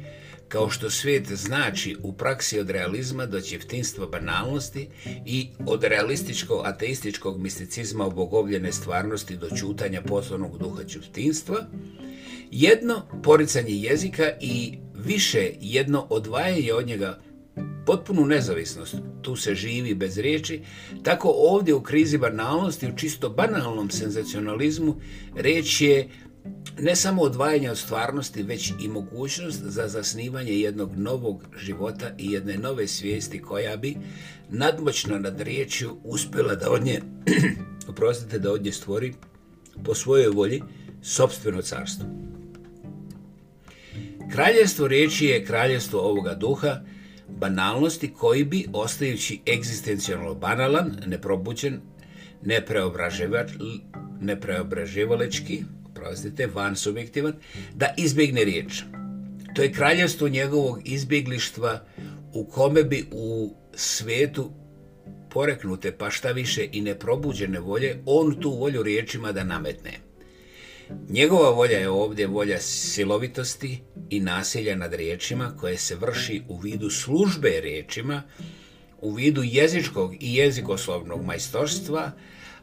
kao što svijet znači u praksi od realizma do čeftinstva banalnosti i od realističkog ateističkog misticizma obogovljene stvarnosti do čutanja poslovnog duha čeftinstva, jedno poricanje jezika i više jedno odvajanje od njega potpunu nezavisnost. Tu se živi bez riječi. Tako ovdje u krizi banalnosti, u čisto banalnom senzacionalizmu, riječ je ne samo odvajanje od stvarnosti, već i mogućnost za zasnivanje jednog novog života i jedne nove svijesti koja bi nadmoćno nad riječju uspjela da od nje, oprostite, da od nje stvori po svojoj volji sobstveno carstvo. Kraljevstvo riječi je kraljevstvo ovoga duha, banalnosti koji bi, ostajući egzistencijalno banalan, neprobuđen, nepreobraživalački, oprostite, van subjektivan, da izbjegne riječ. To je kraljevstvo njegovog izbjeglištva u kome bi u svijetu poreknute, pa šta više i neprobuđene volje, on tu volju riječima da nametne. Njegova volja je ovdje volja silovitosti i nasilja nad riječima koje se vrši u vidu službe riječima, u vidu jezičkog i jezikoslovnog majstorstva,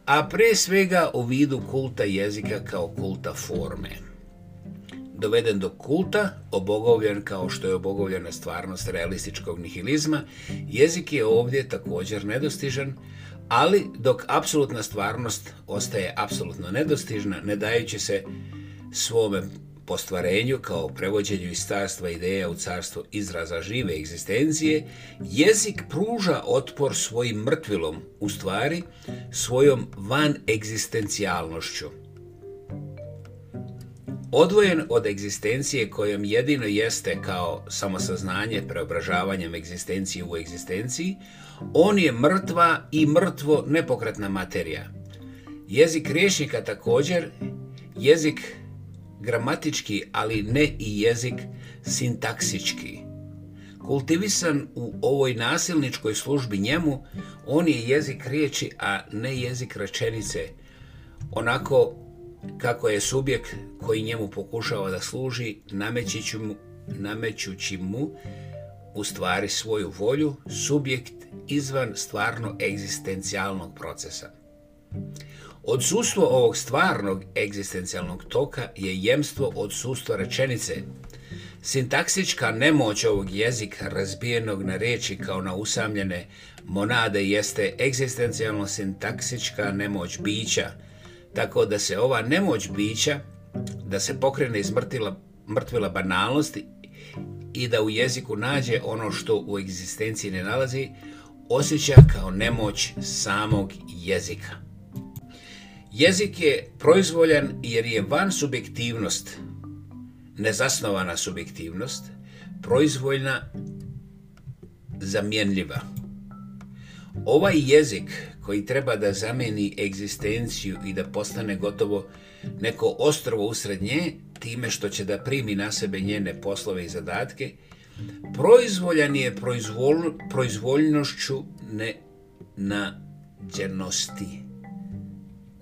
a pre svega u vidu kulta jezika kao kulta forme. Doveden do kulta, obogovljen kao što je obogovljena stvarnost realističkog nihilizma, jezik je ovdje također nedostižan, ali dok apsolutna stvarnost ostaje apsolutno nedostižna, ne dajući se svome postvarenju kao prevođenju iz carstva ideja u carstvo izraza žive egzistencije, jezik pruža otpor svojim mrtvilom, u stvari svojom van egzistencijalnošću. Odvojen od egzistencije kojom jedino jeste kao samosaznanje preobražavanjem egzistencije u egzistenciji, on je mrtva i mrtvo nepokretna materija. Jezik rječnika također, jezik gramatički, ali ne i jezik sintaksički. Kultivisan u ovoj nasilničkoj službi njemu, on je jezik riječi, a ne jezik rečenice, onako kako je subjekt koji njemu pokušava da služi, namećući mu, namećući mu u stvari svoju volju, subjekt izvan stvarno egzistencijalnog procesa. Odsustvo ovog stvarnog egzistencijalnog toka je jemstvo odsustva rečenice. Sintaksička nemoć ovog jezika razbijenog na riječi kao na usamljene monade jeste egzistencijalno sintaksička nemoć bića, tako da se ova nemoć bića, da se pokrene iz mrtvila banalnosti i da u jeziku nađe ono što u egzistenciji ne nalazi, osjeća kao nemoć samog jezika. Jezik je proizvoljan jer je van subjektivnost, nezasnovana subjektivnost, proizvoljna zamjenljiva. Ovaj jezik koji treba da zameni egzistenciju i da postane gotovo neko ostrovo usred nje, time što će da primi na sebe njene poslove i zadatke, proizvoljan je proizvoljnošću nenađenosti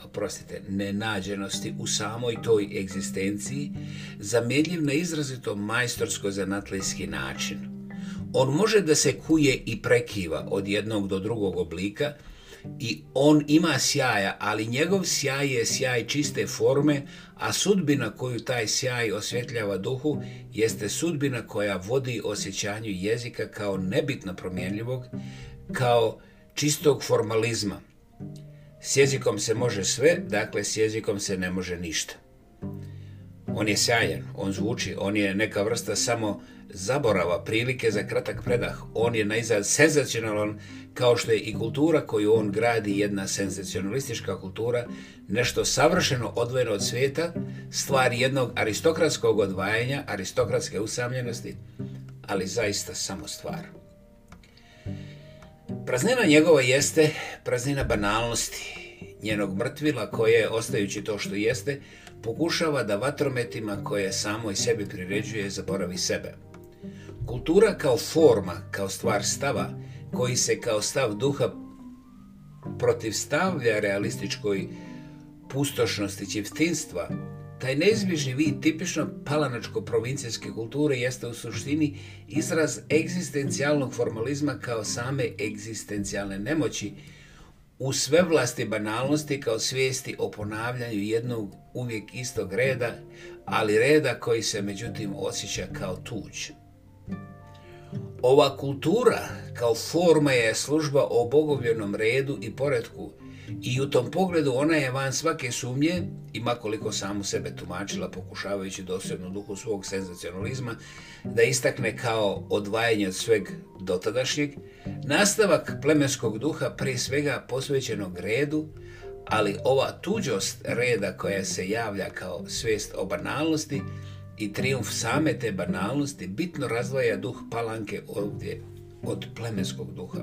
oprostite, nenađenosti u samoj toj egzistenciji, zamjerljiv na izrazito majstorsko zanatlijski način. On može da se kuje i prekiva od jednog do drugog oblika i on ima sjaja, ali njegov sjaj je sjaj čiste forme, a sudbina koju taj sjaj osvjetljava duhu jeste sudbina koja vodi osjećanju jezika kao nebitno promjenljivog, kao čistog formalizma. S jezikom se može sve, dakle s jezikom se ne može ništa. On je sjajan, on zvuči, on je neka vrsta samo zaborava, prilike za kratak predah. On je naizad senzacionalan kao što je i kultura koju on gradi, jedna senzacionalistička kultura, nešto savršeno odvojeno od svijeta, stvar jednog aristokratskog odvajanja, aristokratske usamljenosti, ali zaista samo stvar. Praznina njegova jeste praznina banalnosti, njenog mrtvila koje, ostajući to što jeste, pokušava da vatrometima koje samo i sebi priređuje zaboravi sebe. Kultura kao forma, kao stvar stava, koji se kao stav duha protivstavlja realističkoj pustošnosti čivstinstva, taj neizbježni vid tipično palanačko-provincijske kulture jeste u suštini izraz egzistencijalnog formalizma kao same egzistencijalne nemoći u sve vlasti banalnosti kao svijesti o ponavljanju jednog uvijek istog reda, ali reda koji se međutim osjeća kao tuđ. Ova kultura kao forma je služba o bogovljenom redu i poredku, i u tom pogledu ona je van svake sumnje i koliko samu sebe tumačila pokušavajući dosljedno duhu svog senzacionalizma da istakne kao odvajanje od sveg dotadašnjeg, nastavak plemenskog duha prije svega posvećenog redu, ali ova tuđost reda koja se javlja kao svijest o banalnosti i triumf same te banalnosti bitno razdvaja duh palanke ovdje od plemenskog duha.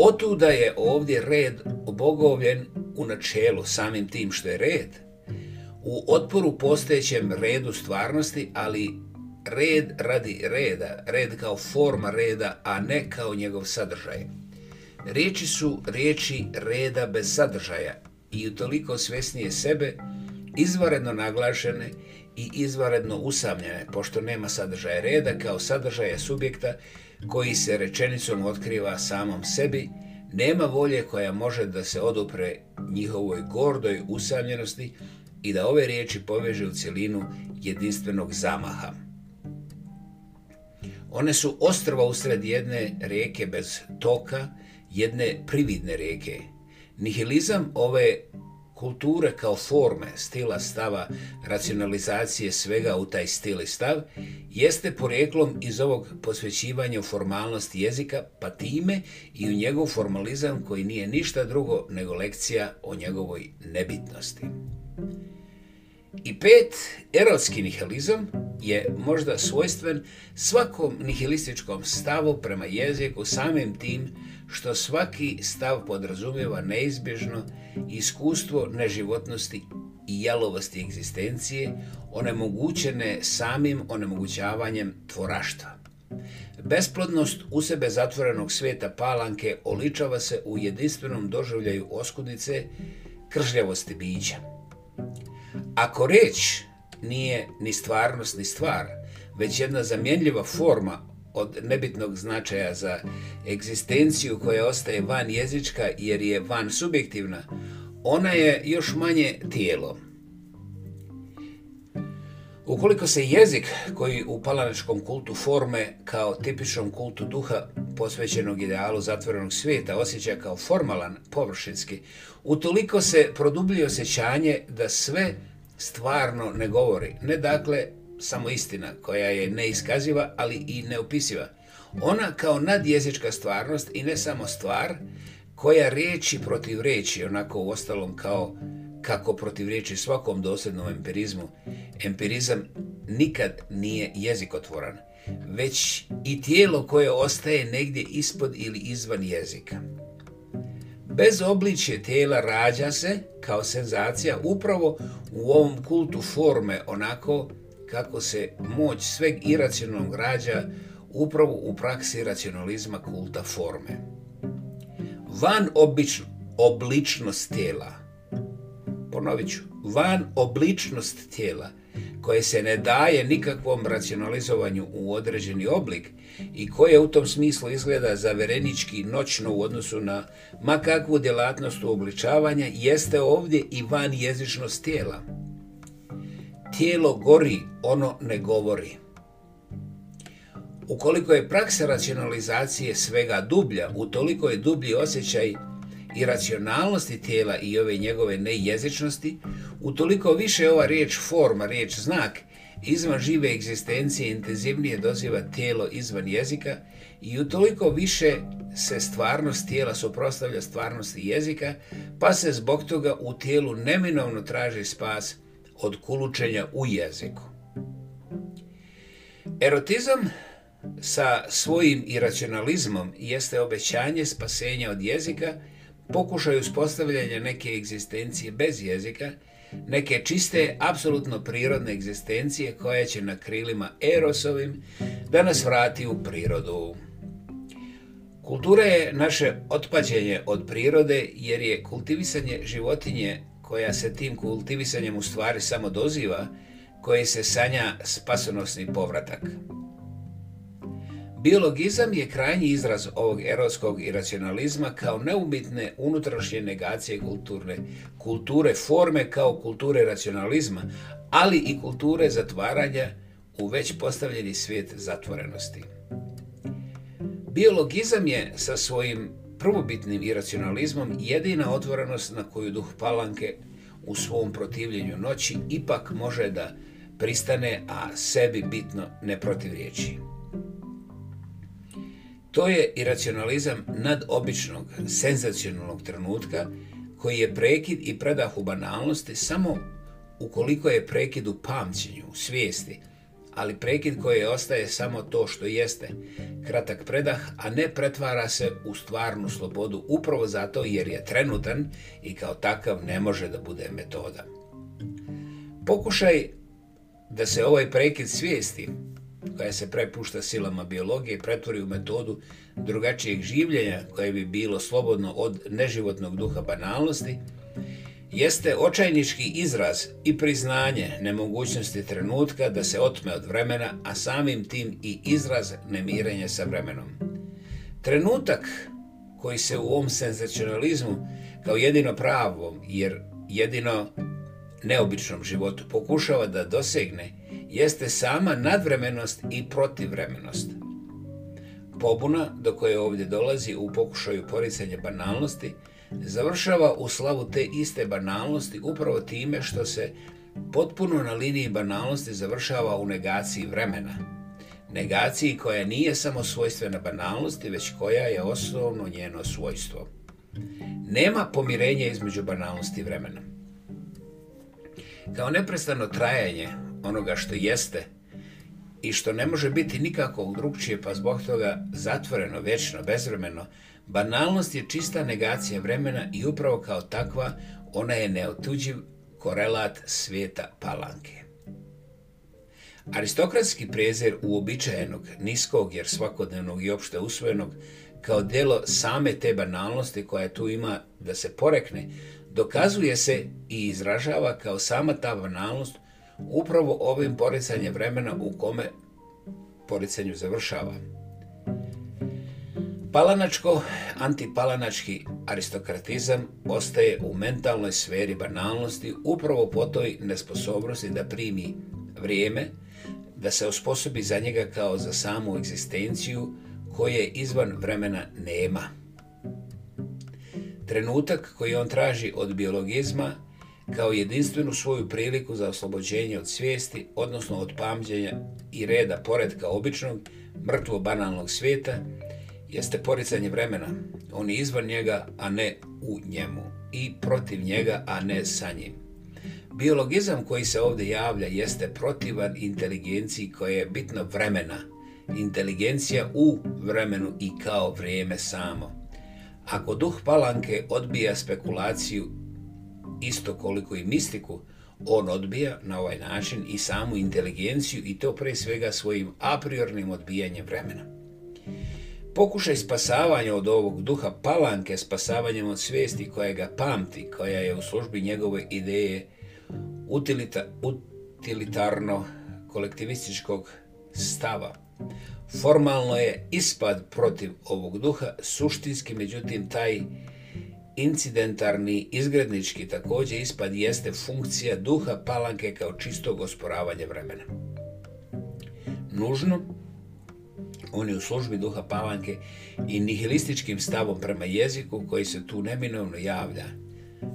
Otuda je ovdje red obogovljen u načelu samim tim što je red, u otporu postojećem redu stvarnosti, ali red radi reda, red kao forma reda, a ne kao njegov sadržaj. Riječi su riječi reda bez sadržaja i utoliko svjesnije sebe, izvaredno naglašene i izvaredno usamljene, pošto nema sadržaja reda kao sadržaja subjekta koji se rečenicom otkriva samom sebi, nema volje koja može da se odupre njihovoj gordoj usamljenosti i da ove riječi poveže u cjelinu jedinstvenog zamaha. One su ostrva usred jedne rijeke bez toka, jedne prividne reke. Nihilizam ove kulture kao forme, stila, stava, racionalizacije svega u taj stil i stav, jeste porijeklom iz ovog posvećivanja formalnosti jezika, pa time i u njegov formalizam koji nije ništa drugo nego lekcija o njegovoj nebitnosti. I pet, erotski nihilizam je možda svojstven svakom nihilističkom stavu prema jeziku samim tim što svaki stav podrazumijeva neizbježno iskustvo neživotnosti i jalovosti egzistencije onemogućene samim onemogućavanjem tvoraštva. Besplodnost u sebe zatvorenog svijeta palanke oličava se u jedinstvenom doživljaju oskudice kržljavosti bića. Ako reč nije ni stvarnost ni stvar, već jedna zamjenljiva forma od nebitnog značaja za egzistenciju koja ostaje van jezička jer je van subjektivna, ona je još manje tijelo. Ukoliko se jezik koji u palanačkom kultu forme kao tipičnom kultu duha posvećenog idealu zatvorenog svijeta osjeća kao formalan, površinski, utoliko se produbljuje osjećanje da sve stvarno ne govori. Ne dakle samo istina koja je neiskaziva, ali i neopisiva. Ona kao nadjezička stvarnost i ne samo stvar koja riječi protiv riječi, onako u ostalom kao kako protiv riječi svakom dosljednom empirizmu. Empirizam nikad nije jezikotvoran, već i tijelo koje ostaje negdje ispod ili izvan jezika. Bez obličje tijela rađa se, kao senzacija, upravo u ovom kultu forme, onako kako se moć sveg iracionalnog rađa upravo u praksi racionalizma kulta forme. Van obično, obličnost tijela, ponovit ću, van obličnost tijela koje se ne daje nikakvom racionalizovanju u određeni oblik i koje u tom smislu izgleda zaverenički noćno u odnosu na makakvu djelatnost uobličavanja, jeste ovdje i van jezičnost tijela tijelo gori, ono ne govori. Ukoliko je praksa racionalizacije svega dublja, utoliko je dublji osjećaj i racionalnosti tijela i ove njegove nejezičnosti, utoliko više ova riječ forma, riječ znak, izvan žive egzistencije intenzivnije doziva tijelo izvan jezika i utoliko više se stvarnost tijela suprostavlja stvarnosti jezika, pa se zbog toga u tijelu neminovno traži spas od kulučenja u jeziku. Erotizam sa svojim iracionalizmom jeste obećanje spasenja od jezika, pokušaj uspostavljanja neke egzistencije bez jezika, neke čiste, apsolutno prirodne egzistencije koja će na krilima Erosovim da nas vrati u prirodu. Kultura je naše otpađenje od prirode jer je kultivisanje životinje koja se tim kultivisanjem u stvari samo doziva, koji se sanja spasonosni povratak. Biologizam je krajnji izraz ovog erotskog iracionalizma kao neumitne unutrašnje negacije kulturne, kulture forme kao kulture racionalizma, ali i kulture zatvaranja u već postavljeni svijet zatvorenosti. Biologizam je sa svojim prvobitnim iracionalizmom jedina otvorenost na koju duh Palanke u svom protivljenju noći ipak može da pristane, a sebi bitno ne protivriječi. To je iracionalizam nadobičnog, senzacionalnog trenutka koji je prekid i predah u banalnosti samo ukoliko je prekid u pamćenju, svijesti, ali prekid koji ostaje samo to što jeste. Kratak predah, a ne pretvara se u stvarnu slobodu upravo zato jer je trenutan i kao takav ne može da bude metoda. Pokušaj da se ovaj prekid svijesti, koja se prepušta silama biologije, pretvori u metodu drugačijeg življenja koje bi bilo slobodno od neživotnog duha banalnosti, jeste očajnički izraz i priznanje nemogućnosti trenutka da se otme od vremena, a samim tim i izraz nemirenja sa vremenom. Trenutak koji se u ovom senzacionalizmu kao jedino pravom, jer jedino neobičnom životu pokušava da dosegne jeste sama nadvremenost i protivremenost. Pobuna do koje ovdje dolazi u pokušaju poricanja banalnosti završava u slavu te iste banalnosti upravo time što se potpuno na liniji banalnosti završava u negaciji vremena. Negaciji koja nije samo svojstvena banalnosti, već koja je osnovno njeno svojstvo. Nema pomirenja između banalnosti i vremena. Kao neprestano trajanje onoga što jeste i što ne može biti nikako drugčije, pa zbog toga zatvoreno, večno, bezvremeno, Banalnost je čista negacija vremena i upravo kao takva ona je neotuđiv korelat svijeta palanke. Aristokratski prezir uobičajenog, niskog jer svakodnevnog i opšte usvojenog kao djelo same te banalnosti koja tu ima da se porekne, dokazuje se i izražava kao sama ta banalnost upravo ovim poricanjem vremena u kome poricanju završava. Palanačko-antipalanački aristokratizam ostaje u mentalnoj sferi banalnosti upravo po toj nesposobnosti da primi vrijeme, da se osposobi za njega kao za samu egzistenciju koje izvan vremena nema. Trenutak koji on traži od biologizma kao jedinstvenu svoju priliku za oslobođenje od svijesti, odnosno od pamđenja i reda poredka običnog, mrtvo banalnog svijeta, jeste poricanje vremena. On je izvan njega, a ne u njemu. I protiv njega, a ne sa njim. Biologizam koji se ovdje javlja jeste protivan inteligenciji koja je bitno vremena. Inteligencija u vremenu i kao vrijeme samo. Ako duh palanke odbija spekulaciju isto koliko i mistiku, on odbija na ovaj način i samu inteligenciju i to pre svega svojim apriornim odbijanjem vremena. Pokušaj spasavanja od ovog duha palanke spasavanjem od svijesti koja ga pamti, koja je u službi njegove ideje utilita, utilitarno kolektivističkog stava. Formalno je ispad protiv ovog duha, suštinski međutim taj incidentarni izgrednički također ispad jeste funkcija duha palanke kao čistog osporavanja vremena. Nužno on je u službi duha palanke i nihilističkim stavom prema jeziku koji se tu neminovno javlja.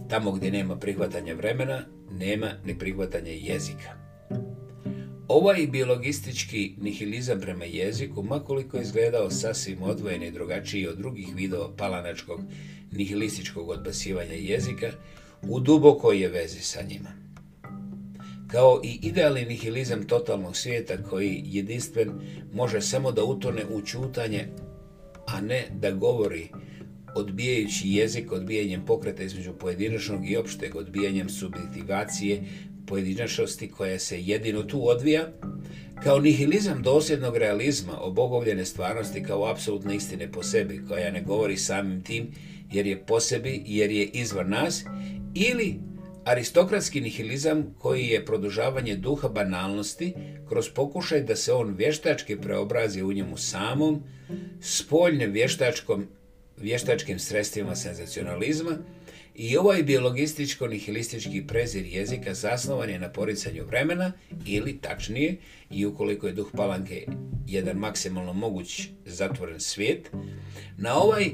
Tamo gdje nema prihvatanja vremena, nema ni prihvatanja jezika. Ovaj biologistički nihilizam prema jeziku, makoliko je izgledao sasvim odvojen i drugačiji od drugih vidova palanačkog nihilističkog odbasivanja jezika, u dubokoj je vezi sa njima kao i idealni nihilizam totalnog svijeta koji jedinstven može samo da utone u čutanje, a ne da govori, odbijajući jezik odbijanjem pokreta između pojedinačnog i opšteg, odbijanjem subjektivacije pojedinačnosti koja se jedino tu odvija, kao nihilizam dosljednog realizma, obogovljene stvarnosti kao apsolutne istine po sebi, koja ne govori samim tim jer je po sebi, jer je izvan nas, ili Aristokratski nihilizam koji je produžavanje duha banalnosti kroz pokušaj da se on vještački preobrazi u njemu samom, spoljne vještačkom, vještačkim sredstvima senzacionalizma i ovaj biologističko-nihilistički prezir jezika zasnovan je na poricanju vremena ili tačnije i ukoliko je duh palanke jedan maksimalno moguć zatvoren svijet, na ovaj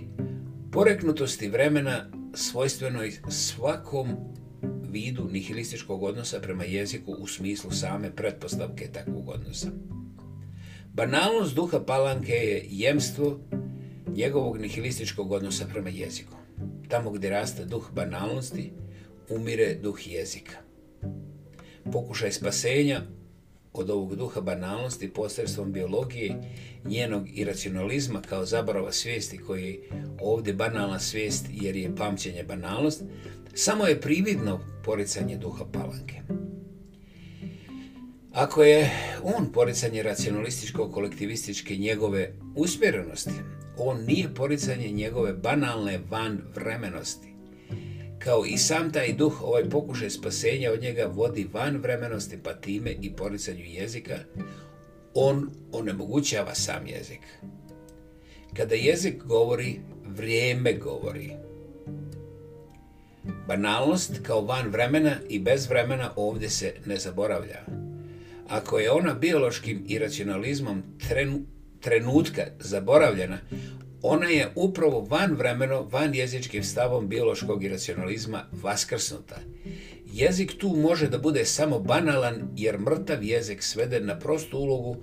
poreknutosti vremena svojstvenoj svakom vidu nihilističkog odnosa prema jeziku u smislu same pretpostavke takvog odnosa. Banalnost duha Palanke je jemstvo njegovog nihilističkog odnosa prema jeziku. Tamo gdje raste duh banalnosti, umire duh jezika. Pokušaj spasenja od ovog duha banalnosti posredstvom biologije, njenog iracionalizma kao zaborava svijesti koji je ovdje banalna svijest jer je pamćenje banalnost, samo je prividno poricanje duha palanke. Ako je on poricanje racionalističko-kolektivističke njegove usmjerenosti, on nije poricanje njegove banalne van vremenosti. Kao i sam taj duh, ovaj pokušaj spasenja od njega vodi van vremenosti, pa time i poricanju jezika, on onemogućava sam jezik. Kada jezik govori, vrijeme govori. Banalnost kao van vremena i bez vremena ovdje se ne zaboravlja. Ako je ona biološkim iracionalizmom trenu, trenutka zaboravljena, ona je upravo van vremeno, van jezičkim stavom biološkog iracionalizma vaskrsnuta. Jezik tu može da bude samo banalan jer mrtav jezik sveden na prostu ulogu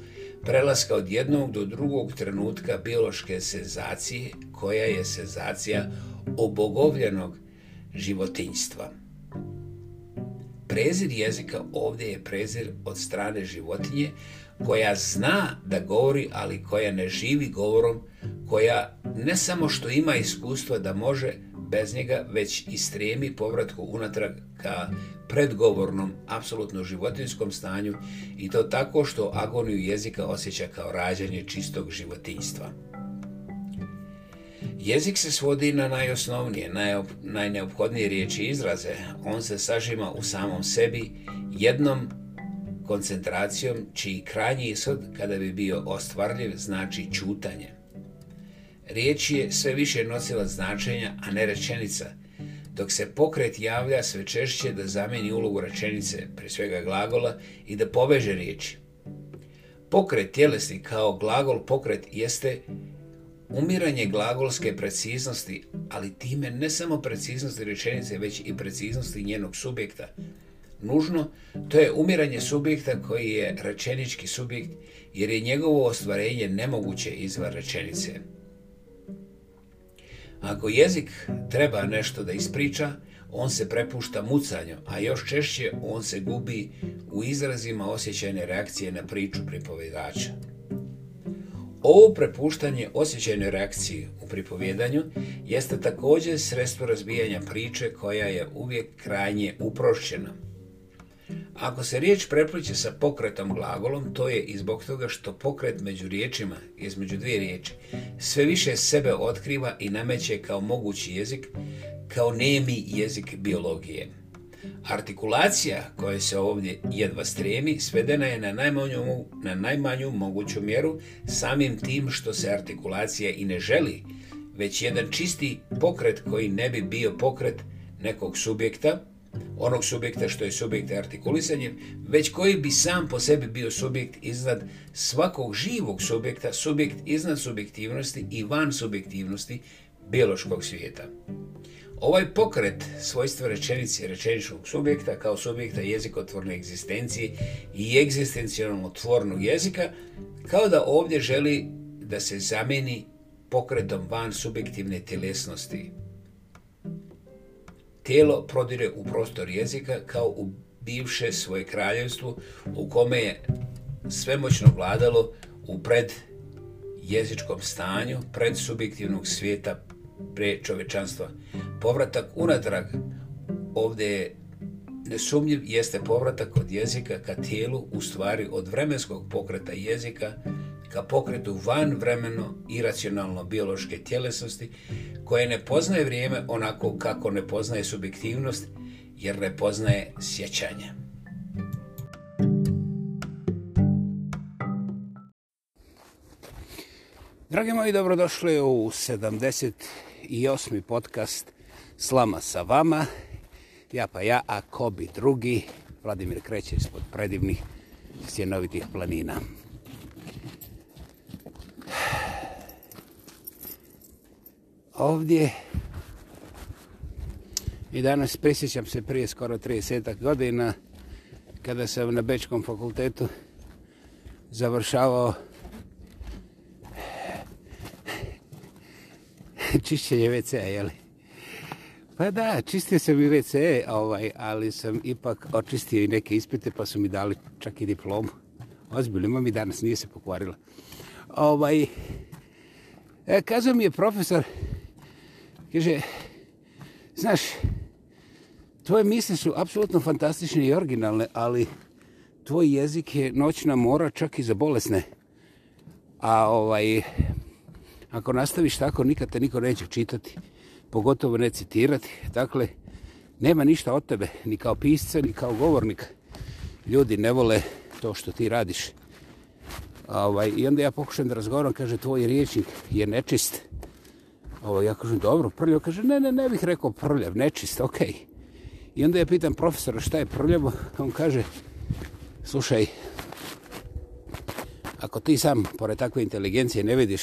prelaska od jednog do drugog trenutka biološke senzacije koja je senzacija obogovljenog životinjstva. Prezir jezika ovdje je prezir od strane životinje koja zna da govori, ali koja ne živi govorom, koja ne samo što ima iskustva da može bez njega, već i stremi povratku unatrag ka predgovornom, apsolutno životinskom stanju i to tako što agoniju jezika osjeća kao rađanje čistog životinjstva. Jezik se svodi na najosnovnije, najneophodnije riječi i izraze. On se sažima u samom sebi jednom koncentracijom čiji krajnji ishod, kada bi bio ostvarljiv, znači čutanje. Riječ je sve više nosila značenja, a ne rečenica, dok se pokret javlja sve češće da zamijeni ulogu rečenice, prije svega glagola, i da poveže riječi. Pokret tjelesni kao glagol pokret jeste Umiranje glagolske preciznosti, ali time ne samo preciznosti rečenice, već i preciznosti njenog subjekta, nužno, to je umiranje subjekta koji je rečenički subjekt, jer je njegovo ostvarenje nemoguće izvan rečenice. Ako jezik treba nešto da ispriča, on se prepušta mucanju, a još češće on se gubi u izrazima osjećajne reakcije na priču pripovedača. Ovo prepuštanje osjećajnoj reakciji u pripovjedanju jeste također sredstvo razbijanja priče koja je uvijek krajnje uprošćena. Ako se riječ prepliče sa pokretom glagolom, to je i zbog toga što pokret među riječima, između dvije riječi, sve više sebe otkriva i nameće kao mogući jezik, kao nemi jezik biologije. Artikulacija koja se ovdje jedva stremi svedena je na najmanju, na najmanju moguću mjeru samim tim što se artikulacija i ne želi, već jedan čisti pokret koji ne bi bio pokret nekog subjekta, onog subjekta što je subjekt artikulisanjem, već koji bi sam po sebi bio subjekt iznad svakog živog subjekta, subjekt iznad subjektivnosti i van subjektivnosti biološkog svijeta. Ovaj pokret svojstva rečenice rečeničnog subjekta kao subjekta jezikotvorne egzistencije i egzistencijalno tvornog jezika kao da ovdje želi da se zameni pokretom van subjektivne tjelesnosti. Tijelo prodire u prostor jezika kao u bivše svoje kraljevstvo u kome je svemoćno vladalo u pred jezičkom stanju, pred subjektivnog svijeta pre čovečanstva. Povratak unatrag ovdje je nesumnjiv jeste povratak od jezika ka tijelu, u stvari od vremenskog pokreta jezika ka pokretu van vremeno i racionalno biološke tjelesnosti koje ne poznaje vrijeme onako kako ne poznaje subjektivnost jer ne poznaje sjećanje. Dragi moji, dobrodošli u 78. podcast Slama sa vama. Ja pa ja, a ko bi drugi, Vladimir kreće ispod predivnih stjenovitih planina. Ovdje i danas prisjećam se prije skoro 30 godina kada sam na Bečkom fakultetu završavao čišćenje WC-a, jel? Pa da, čistio sam i WC, ovaj, ali sam ipak očistio i neke ispite, pa su mi dali čak i diplomu. Ozbiljno, imam mi danas, nije se pokvarila. Ovaj, e, kazao mi je profesor, kaže, znaš, tvoje misle su apsolutno fantastične i originalne, ali tvoj jezik je noćna mora čak i za bolesne. A ovaj, ako nastaviš tako, nikad te niko neće čitati, pogotovo ne citirati. Dakle, nema ništa od tebe, ni kao pisca, ni kao govornik. Ljudi ne vole to što ti radiš. Ovaj, I onda ja pokušam da razgovaram, kaže, tvoj riječnik je nečist. Ovaj, ja kažem, dobro, prljav. Kaže, ne, ne, ne bih rekao prljav, nečist, ok. I onda ja pitam profesora šta je prljavo. On kaže, slušaj, ako ti sam, pored takve inteligencije, ne vidiš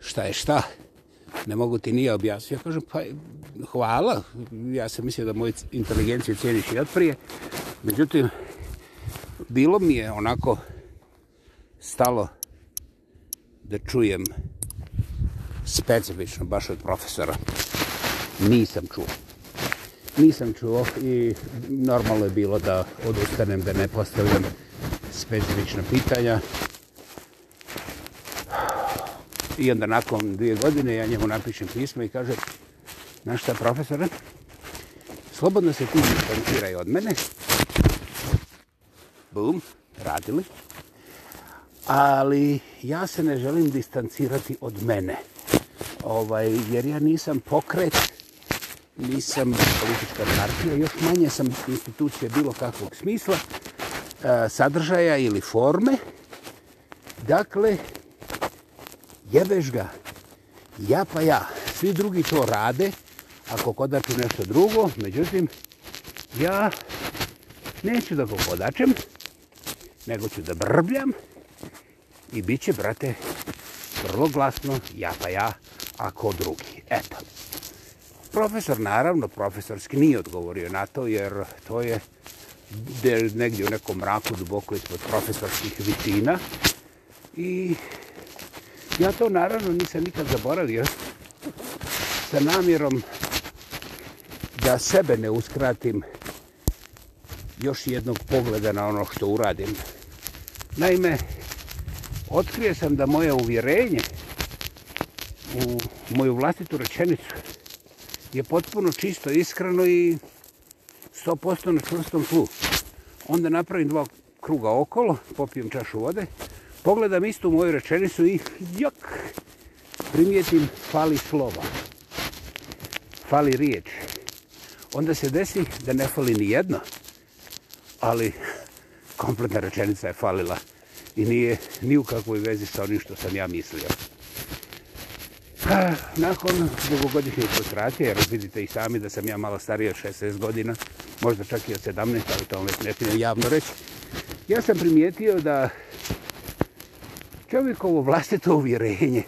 šta je šta, ne mogu ti nije objasniti. Ja kažem, pa hvala, ja sam mislio da moju inteligenciju cijeniš i otprije. Međutim, bilo mi je onako stalo da čujem specifično, baš od profesora. Nisam čuo. Nisam čuo i normalno je bilo da odustanem, da ne postavljam specifična pitanja i onda nakon dvije godine ja njemu napišem pismo i kaže, našta šta profesore, slobodno se ti distanciraj od mene. Bum, radili. Ali ja se ne želim distancirati od mene. Ovaj, jer ja nisam pokret, nisam politička partija, još manje sam institucije bilo kakvog smisla, eh, sadržaja ili forme. Dakle, jebeš ga, ja pa ja. Svi drugi to rade, ako kodaču nešto drugo, međutim, ja neću da kodačem, nego ću da brbljam i bit će, brate, vrlo glasno, ja pa ja, ako drugi. Eto. Profesor, naravno, profesorski nije odgovorio na to, jer to je negdje u nekom mraku duboko ispod profesorskih vitina i ja to naravno nisam nikad zaboravio sa namjerom da sebe ne uskratim još jednog pogleda na ono što uradim. Naime, otkrije sam da moje uvjerenje u moju vlastitu rečenicu je potpuno čisto, iskreno i 100% na čvrstom tlu. Onda napravim dva kruga okolo, popijem čašu vode, pogledam istu moju rečenicu i jok, primijetim fali slova, fali riječ. Onda se desi da ne fali ni jedno, ali kompletna rečenica je falila i nije ni u kakvoj vezi sa onim što sam ja mislio. Nakon dugogodišnje frustracije, jer vidite i sami da sam ja malo stariji od 16 godina, možda čak i od 17, ali to vam već ne javno reći, ja sam primijetio da Čovjekovo vlastito uvjerenje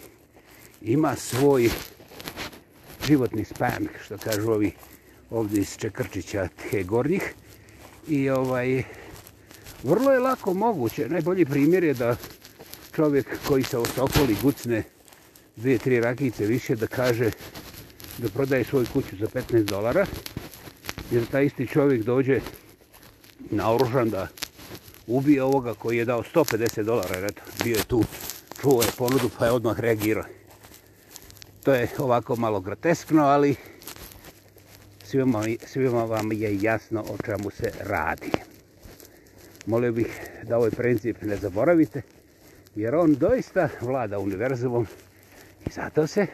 ima svoj životni spamik, što kažu ovi ovdje iz Čekrčića, te gornjih. I ovaj, vrlo je lako moguće. Najbolji primjer je da čovjek koji se osokoli gucne dvije, tri rakice više da kaže da prodaje svoju kuću za 15 dolara. Jer taj isti čovjek dođe na da ubio ovoga koji je dao 150 dolara, bio je tu, čuo je ponudu pa je odmah reagirao. To je ovako malo groteskno, ali svima, vam je jasno o čemu se radi. Molio bih da ovaj princip ne zaboravite, jer on doista vlada univerzumom i zato se,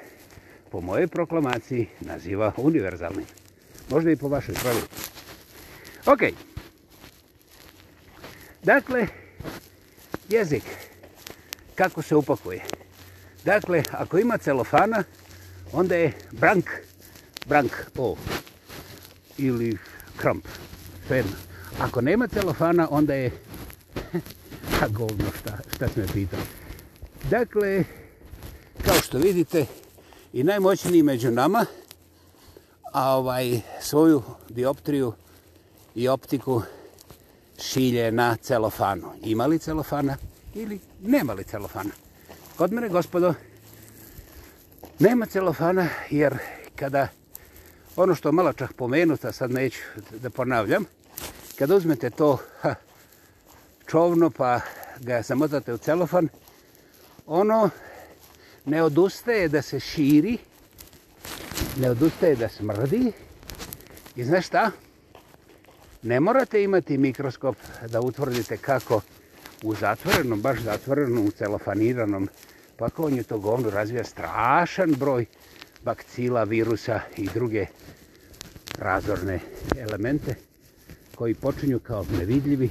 po mojoj proklamaciji, naziva univerzalnim. Možda i po vašoj pravilu. Ok, Dakle, jezik kako se upakuje. Dakle, ako ima celofana, onda je brank, brank o ili kramp, svejedno. Ako nema celofana, onda je a govno, šta, šta se me pitao. Dakle, kao što vidite, i najmoćniji među nama, a ovaj, svoju dioptriju i optiku šilje na celofanu. Ima li celofana ili nema li celofana? Kod mene, gospodo, nema celofana jer kada ono što malo čak pomenuta, sad neću da ponavljam, kada uzmete to ha, čovno pa ga zamotate u celofan, ono ne odustaje da se širi, ne odustaje da smrdi i znaš šta? Ne morate imati mikroskop da utvrdite kako u zatvorenom, baš zatvorenom, u celofaniranom pakovanju to govno razvija strašan broj bakcila, virusa i druge razorne elemente koji počinju kao nevidljivi,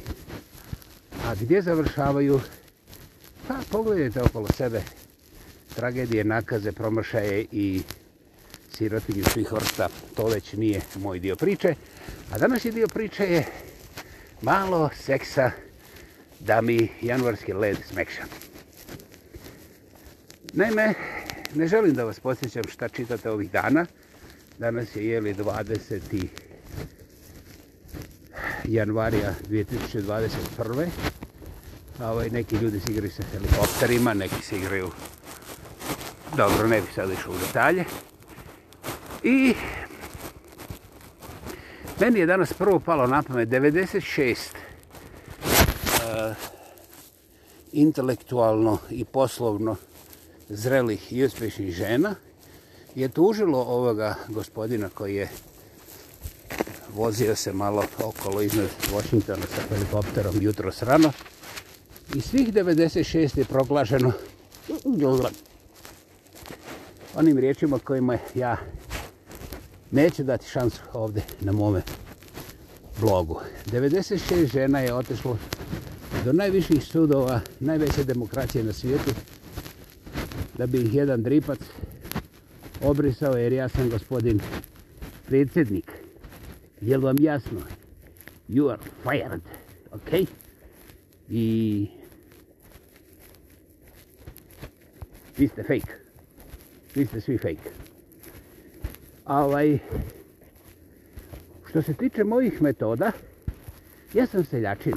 a gdje završavaju, pa pogledajte okolo sebe, tragedije, nakaze, promašaje i sirotinju svih vrsta, to već nije moj dio priče. A današnji dio priče je malo seksa da mi januarski led smekša. Naime, ne želim da vas posjećam šta čitate ovih dana. Danas je jeli 20. januarija 2021. Ovaj, neki ljudi se igraju sa helikopterima, neki se igraju... Dobro, ne bih sad išao u detalje. I meni je danas prvo palo na pamet 96 eh, intelektualno i poslovno zrelih i uspješnih žena je tužilo ovoga gospodina koji je vozio se malo okolo iznad Washingtona sa helikopterom jutro rano i svih 96 je proglašeno onim riječima kojima ja neće dati šansu ovdje na mome blogu. 96 žena je otešlo do najviših sudova, najveće demokracije na svijetu, da bi ih jedan dripac obrisao jer ja sam gospodin predsjednik. Jel vam jasno? You are fired. Ok? I... Vi ste fake. Vi ste svi fake ovaj, što se tiče mojih metoda, ja sam seljačina.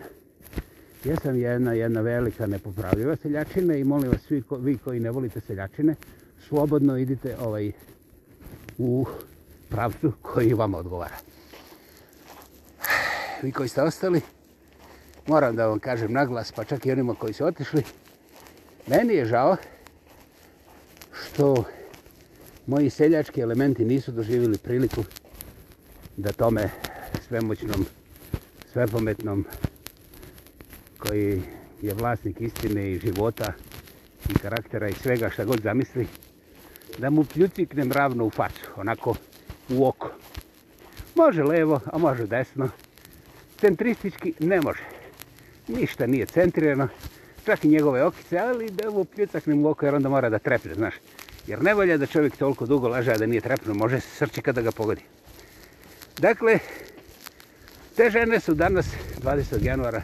Ja sam jedna, jedna velika nepopravljiva seljačina i molim vas svi vi koji ne volite seljačine, slobodno idite ovaj, u pravcu koji vam odgovara. Vi koji ste ostali, moram da vam kažem naglas, pa čak i onima koji su otišli, meni je žao što moji seljački elementi nisu doživjeli priliku da tome svemoćnom, svepometnom koji je vlasnik istine i života i karaktera i svega šta god zamisli da mu pljuciknem ravno u facu, onako u oko. Može levo, a može desno. Centristički ne može. Ništa nije centrirano. Čak i njegove okice, ali da mu pljucaknem u oko jer onda mora da trepne, znaš. Jer ne da čovjek toliko dugo laže, da nije trapno, može se kada ga pogodi. Dakle, te žene su danas 20. januara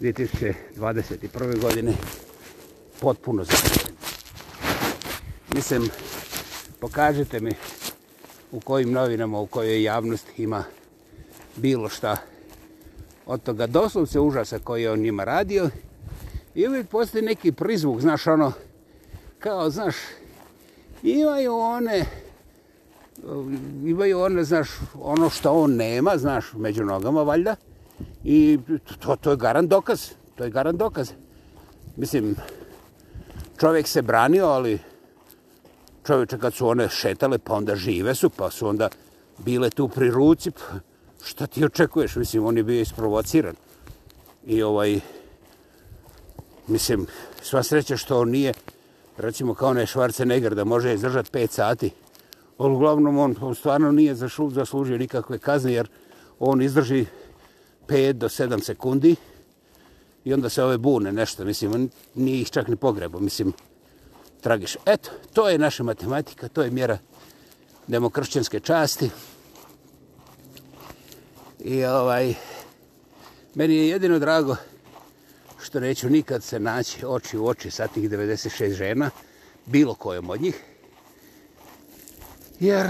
2021. godine potpuno zaposlene. Mislim, pokažite mi u kojim novinama, u kojoj javnost ima bilo šta od toga doslovce užasa koji je on njima radio i uvijek postoji neki prizvuk, znaš ono, kao, znaš, imaju one, imaju one, znaš, ono što on nema, znaš, među nogama, valjda, i to, to je garan dokaz, to je garan dokaz. Mislim, čovjek se branio, ali čovječe kad su one šetale, pa onda žive su, pa su onda bile tu pri ruci, pa šta ti očekuješ, mislim, on je bio isprovociran. I ovaj, mislim, sva sreća što on nije recimo kao onaj Schwarzenegger, da može izdržati 5 sati. Ali uglavnom on stvarno nije zaslužio nikakve kazne jer on izdrži 5 do 7 sekundi i onda se ove bune nešto, mislim, nije ih čak ni pogrebo, mislim, tragično. Eto, to je naša matematika, to je mjera demokršćanske časti. I ovaj, meni je jedino drago što neću nikad se naći oči u oči sa tih 96 žena, bilo kojom od njih, jer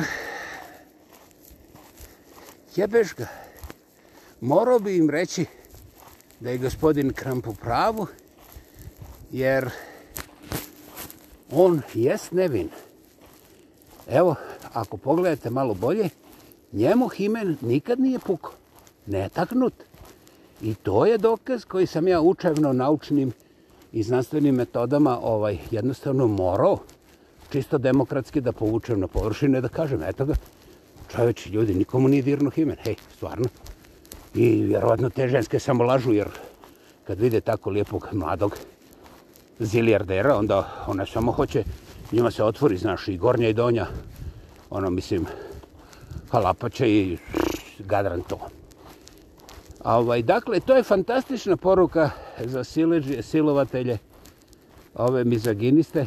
jebeš ga. Morao bi im reći da je gospodin Kramp u pravu, jer on jest nevin. Evo, ako pogledate malo bolje, njemu himen nikad nije pukao, ne i to je dokaz koji sam ja učevno naučnim i znanstvenim metodama ovaj, jednostavno morao čisto demokratski da povučem na površine da kažem, eto ga, čoveči ljudi, nikomu nije dirno himen, hej, stvarno. I vjerovatno te ženske samo lažu jer kad vide tako lijepog mladog zilijardera, onda ona samo hoće, njima se otvori, znaš, i gornja i donja, ono, mislim, halapaće i gadran to. Ovaj, dakle, to je fantastična poruka za silovatelje, ove mizaginiste.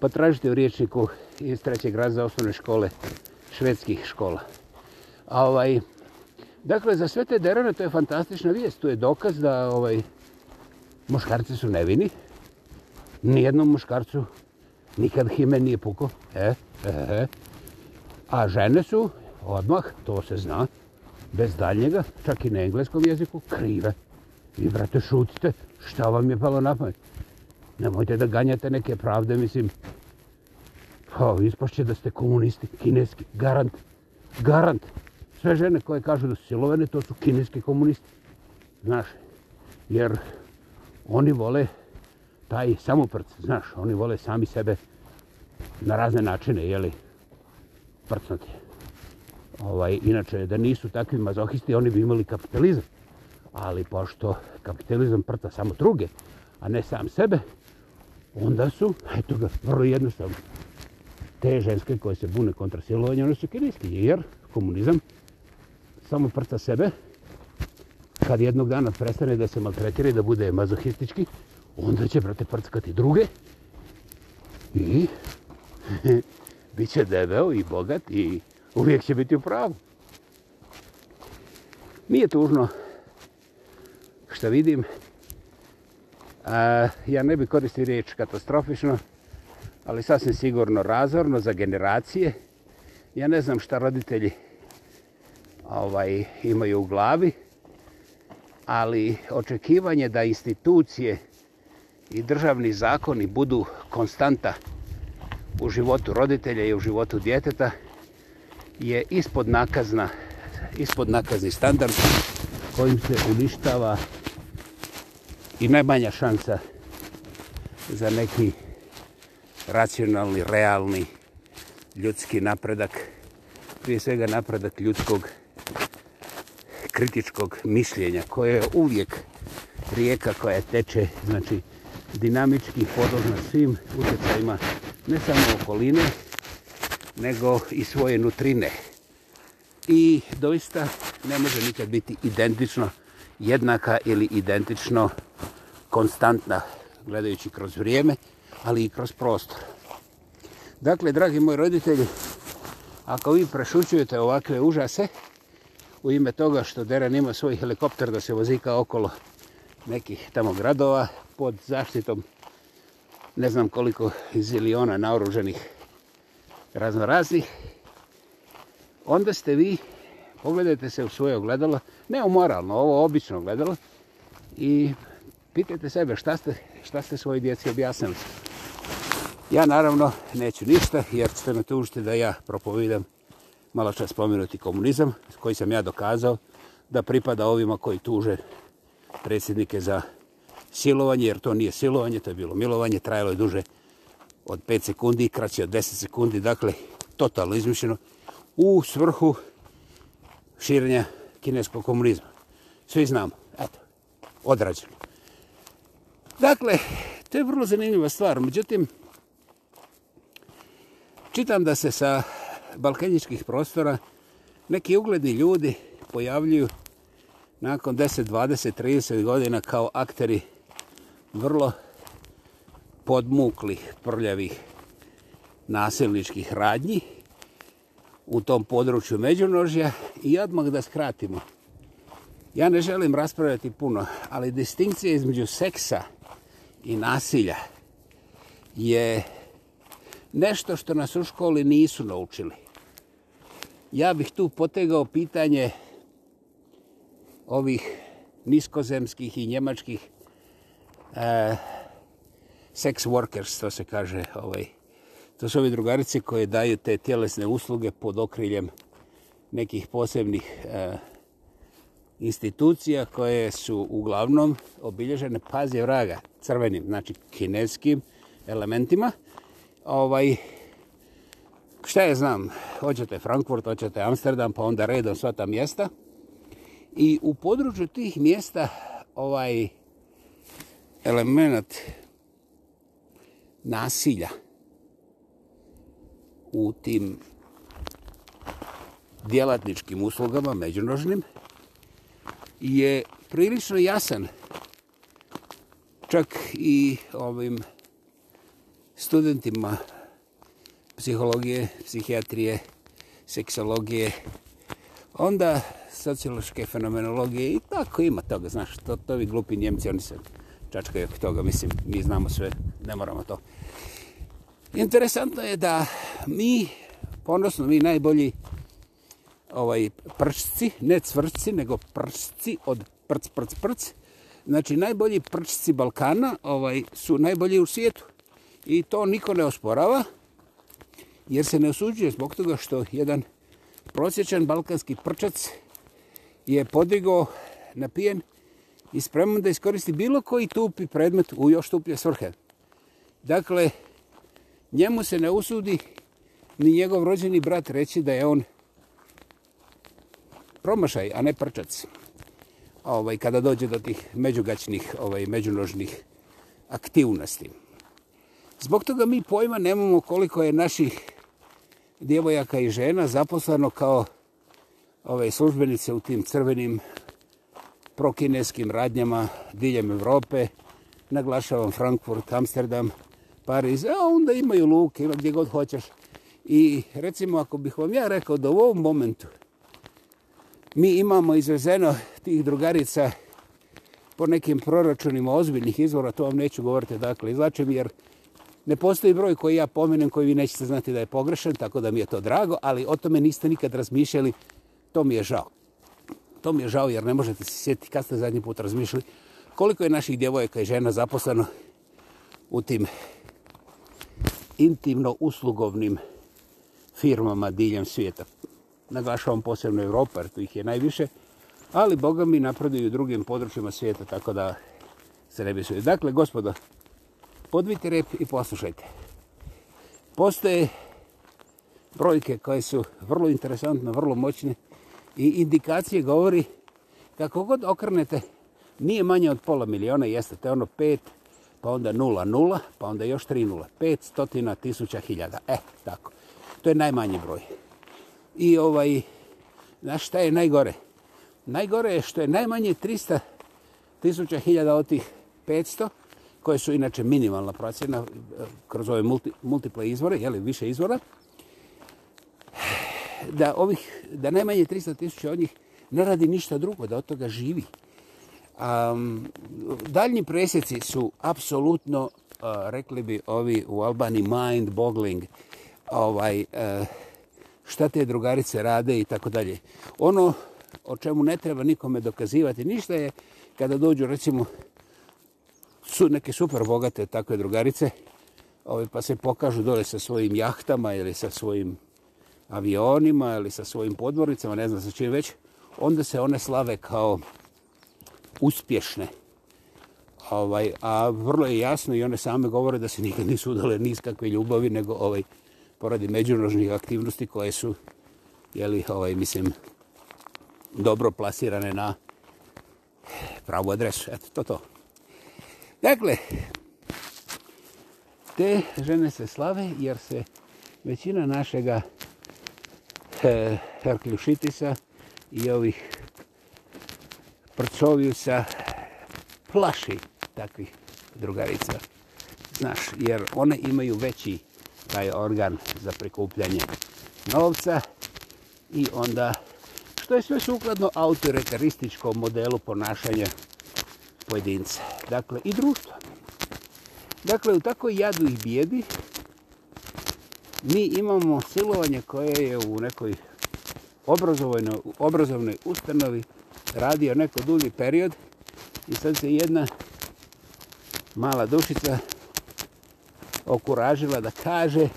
Potražite u riječniku iz trećeg za osnovne škole, švedskih škola. ovaj, dakle, za sve te derane to je fantastična vijest. Tu je dokaz da ovaj, muškarci su nevini. Nijednom muškarcu nikad hime nije pukao. E, e, e. A žene su odmah, to se zna, bez daljnjega, čak i na engleskom jeziku, krive. I brate, šutite, šta vam je palo na pamet? Nemojte da ganjate neke pravde, mislim. Pa, ispašće da ste komunisti, kineski, garant, garant. Sve žene koje kažu da su silovene, to su kineski komunisti. Znaš, jer oni vole taj samoprc, znaš, oni vole sami sebe na razne načine, jeli, prcnuti. Ovaj, inače, da nisu takvi mazohisti, oni bi imali kapitalizam. Ali pošto kapitalizam prta samo druge, a ne sam sebe, onda su, eto ga, vrlo jednostavno, te ženske koje se bune kontra silovanja, one su kinijski, jer komunizam samo prta sebe, kad jednog dana prestane da se maltretira i da bude mazohistički, onda će, brate, prckati druge i bit će debel i bogat i Uvijek će biti u pravu. Nije tužno što vidim. ja ne bih koristio riječ katastrofično, ali sasvim sigurno razorno za generacije. Ja ne znam šta roditelji ovaj, imaju u glavi, ali očekivanje da institucije i državni zakoni budu konstanta u životu roditelja i u životu djeteta je ispod nakazna, ispod nakazni standard kojim se uništava i najmanja šansa za neki racionalni, realni ljudski napredak, prije svega napredak ljudskog kritičkog mišljenja koje je uvijek rijeka koja teče znači dinamički na svim utjecajima ne samo okoline nego i svoje nutrine. I doista ne može nikad biti identično jednaka ili identično konstantna gledajući kroz vrijeme, ali i kroz prostor. Dakle, dragi moji roditelji, ako vi prešućujete ovakve užase, u ime toga što deran ima svoj helikopter da se vozika okolo nekih tamo gradova pod zaštitom ne znam koliko ziliona naoruženih razno raznih, onda ste vi, pogledajte se u svoje ogledalo, ne u moralno, ovo obično ogledalo, i pitajte sebe šta ste, šta ste djeci objasnili. Ja naravno neću ništa jer ste me tužiti da ja propovidam malo čas spomenuti komunizam koji sam ja dokazao da pripada ovima koji tuže predsjednike za silovanje jer to nije silovanje, to je bilo milovanje, trajalo je duže od 5 sekundi kraće od 10 sekundi, dakle totalno izmišljeno u svrhu širenja kineskog komunizma. Svi znamo, eto, odrađeno. Dakle, to je vrlo zanimljiva stvar, međutim, čitam da se sa balkanjičkih prostora neki ugledni ljudi pojavljuju nakon 10, 20, 30 godina kao akteri vrlo podmuklih, prljavih nasilničkih radnji u tom području međunožja i odmah da skratimo. Ja ne želim raspravljati puno, ali distinkcija između seksa i nasilja je nešto što nas u školi nisu naučili. Ja bih tu potegao pitanje ovih niskozemskih i njemačkih eh, sex workers, to se kaže, ovaj, to su ovi drugarici koje daju te tjelesne usluge pod okriljem nekih posebnih eh, institucija koje su uglavnom obilježene pazje vraga crvenim, znači kineskim elementima. Ovaj, šta je znam, hoćete Frankfurt, hoćete Amsterdam, pa onda redom sva ta mjesta. I u području tih mjesta ovaj element nasilja u tim djelatničkim uslugama međunožnim je prilično jasan čak i ovim studentima psihologije, psihijatrije, seksologije, onda sociološke fenomenologije i tako ima toga, znaš, to, to glupi njemci, oni se čačkaju toga, mislim, mi znamo sve, ne moramo to. Interesantno je da mi, ponosno mi najbolji ovaj, prčci, ne cvrci, nego pršci od prc, prc, prc, znači najbolji prčci Balkana ovaj, su najbolji u svijetu. I to niko ne osporava, jer se ne osuđuje zbog toga što jedan prosječan balkanski prčac je podigao napijen i spreman da iskoristi bilo koji tupi predmet u još tuplje svrhe. Dakle, njemu se ne usudi ni njegov rođeni brat reći da je on promašaj, a ne prčac. Ovaj, kada dođe do tih međugačnih, ovaj, međunožnih aktivnosti. Zbog toga mi pojma nemamo koliko je naših djevojaka i žena zaposleno kao ovaj službenice u tim crvenim prokineskim radnjama diljem Europe, naglašavam Frankfurt, Amsterdam, Pariz, a onda imaju luke, ima gdje god hoćeš. I recimo ako bih vam ja rekao da u ovom momentu mi imamo izvezeno tih drugarica po nekim proračunima ozbiljnih izvora, to vam neću govoriti dakle izlačim jer ne postoji broj koji ja pomenem koji vi nećete znati da je pogrešan, tako da mi je to drago, ali o tome niste nikad razmišljali, to mi je žao. To mi je žao jer ne možete se sjetiti kad ste zadnji put razmišljali koliko je naših djevojaka i žena zaposleno u tim intimno uslugovnim firmama diljem svijeta. Naglašavam posebno Europa jer tu ih je najviše, ali Boga mi i u drugim područjima svijeta, tako da se ne bi su. Dakle, gospodo, podvite rep i poslušajte. Postoje brojke koje su vrlo interesantne, vrlo moćne, i indikacije govori kako god okrenete nije manje od pola miliona, jeste te ono pet, pa onda nula nula, pa onda još tri nula. Pet stotina tisuća hiljada. E, tako. To je najmanji broj. I ovaj, znaš šta je najgore? Najgore je što je najmanje 300 tisuća hiljada od tih 500, koje su inače minimalna procjena e, kroz ove multiple izvore, jeli, više izvora da, ovih, da najmanje 300 tisuća od njih ne radi ništa drugo, da od toga živi. Um, daljnji presjeci su apsolutno, e, rekli bi ovi u Albani, mind boggling, ovaj, uh, šta te drugarice rade i tako dalje. Ono o čemu ne treba nikome dokazivati ništa je kada dođu recimo su neke super bogate takve drugarice ovaj, pa se pokažu dole sa svojim jahtama ili sa svojim avionima ili sa svojim podmornicama, ne znam sa čim već, onda se one slave kao uspješne. Ovaj, a vrlo je jasno i one same govore da se nikad nisu udale ni iz kakve ljubavi, nego ovaj, poradi međunožnih aktivnosti koje su, jeli, ovaj, mislim, dobro plasirane na pravu adresu. Eto, to to. Dakle, te žene se slave jer se većina našega e, Herkljušitisa dakle, i ovih prcovijusa plaši takvih drugarica. Znaš, jer one imaju veći taj organ za prikupljanje novca i onda što je sve sukladno autoritarističkom modelu ponašanja pojedinca. Dakle, i društva. Dakle, u takvoj jadu i bijedi mi imamo silovanje koje je u nekoj obrazovnoj ustanovi radio neko dulji period i sad se jedna mala dušica okuražila da kaže